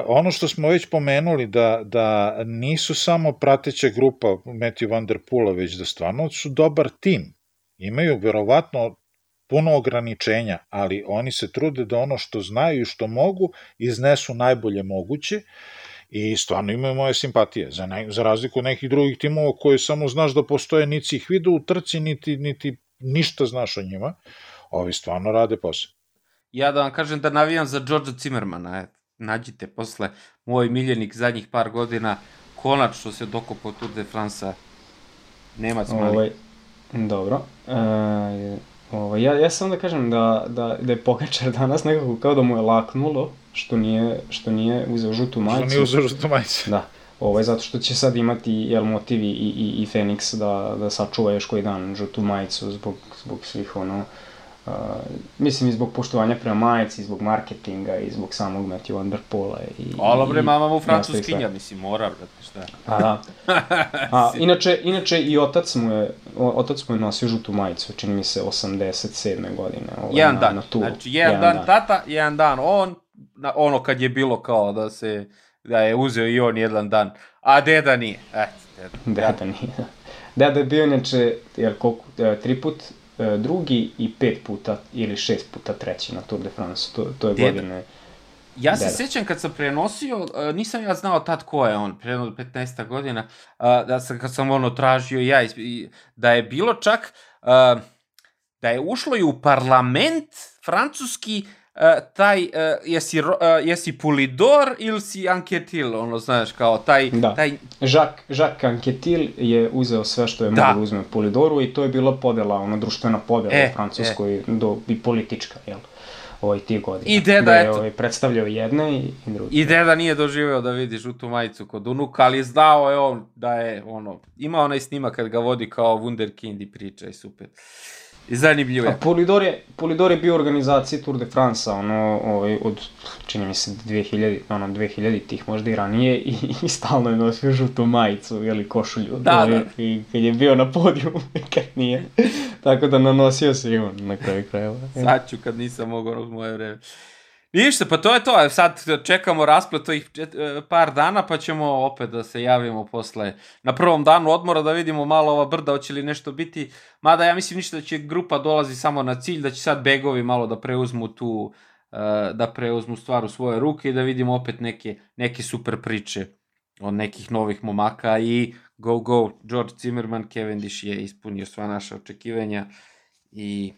ono što smo već pomenuli da, da nisu samo prateća grupa Matthew Van Der Poola, već da stvarno su dobar tim. Imaju verovatno puno ograničenja, ali oni se trude da ono što znaju i što mogu iznesu najbolje moguće i stvarno imaju moje simpatije, za, ne, za razliku od nekih drugih timova koje samo znaš da postoje, niti ih vidio u trci, niti, niti ništa znaš o njima, ovi stvarno rade posao. Ja da vam kažem da navijam za Georgea Zimmermana, eto. Nađite posle moj miljenik zadnjih par godina, konačno se dokopao Tour de France-a. Nemac mali. Ovaj, dobro. E, ovaj, ja, ja sam da kažem da, da, da je Pogačar danas nekako kao da mu je laknulo što nije, što nije uzeo žutu majicu. Što nije uzeo žutu majicu. Da. Ovaj, zato što će sad imati jel, motiv i, i, i Fenix da, da sačuva još koji dan žutu majicu zbog, zbog svih ono, Uh, mislim i zbog poštovanja prema majici, i zbog marketinga i zbog samog Matthew Van Der Pola i... Alo bre, mama mu francuskinja, mislim, mora, brate, šta. A, da. A, inače, inače i otac mu je, otac mu je nosio žutu majicu, čini mi se 87. godine. Ovaj, jedan na, dan, na turu. znači jedan, dan, tata, jedan dan on, na, ono kad je bilo kao da se, da je uzeo i on jedan dan, a deda nije, eto, deda. Deda nije. Deda je bio inače, jer koliko, e, tri put drugi i pet puta ili šest puta treći na Tour de France. To, to je Deda. godine... Ja se Deda. sećam kad sam prenosio, uh, nisam ja znao tad ko je on, pre jedno 15 godina, uh, da sam, kad sam ono tražio ja, da je bilo čak, da je ušlo i u parlament francuski taj, uh, jesi, uh, jesi Pulidor ili si Anquetil, ono, znaš, kao taj, Da. taj Jacques, Jacques Anquetil je uzeo sve što je Da. mogao da uzme u Polidoru i to je bila podela, ona društvena podela E, u Francuskoj, do, i politička, jel? Ovaj, tih godina. I deda, da je, eto. ovaj, predstavljao jedne i, i druge. I deda nije doživeo da vidi žutu majicu kod unuka, ali znao je on da je, ono, ima onaj snimak kad ga vodi kao Wunderkind i priča i super. I zanimljivo A je. Polidor je, Polidor je bio u organizaciji Tour de France, ono, ovaj, od, čini mi se, 2000, ono, 2000 tih možda i ranije i, i stalno je nosio žutu majicu ili košulju. Da, ovaj, da. I kad je bio na podiju, kad nije. Tako da nanosio se i on na kraju krajeva. Sad ću kad nisam mogao uz moje vreme. Ništa, pa to je to. Sad čekamo rasplet ovih e, par dana, pa ćemo opet da se javimo posle na prvom danu odmora da vidimo malo ova brda, hoće li nešto biti. Mada ja mislim ništa da će grupa dolazi samo na cilj, da će sad begovi malo da preuzmu tu, e, da preuzmu stvar u svoje ruke i da vidimo opet neke, neke super priče od nekih novih momaka i go go, George Zimmerman, Cavendish je ispunio sva naša očekivanja i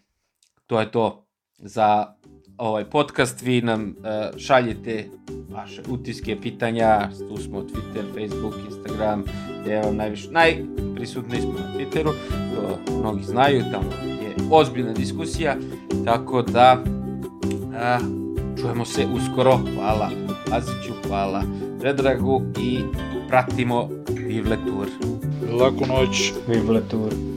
to je to za ovaj podcast, vi nam uh, šaljete vaše utiske, pitanja, tu smo Twitter, Facebook, Instagram, evo najviše, najprisutniji smo na Twitteru, to mnogi znaju, tamo je ozbiljna diskusija, tako da uh, čujemo se uskoro, hvala Aziću, hvala Predragu i pratimo Vive le Tour. Laku noć. Vive le Tour.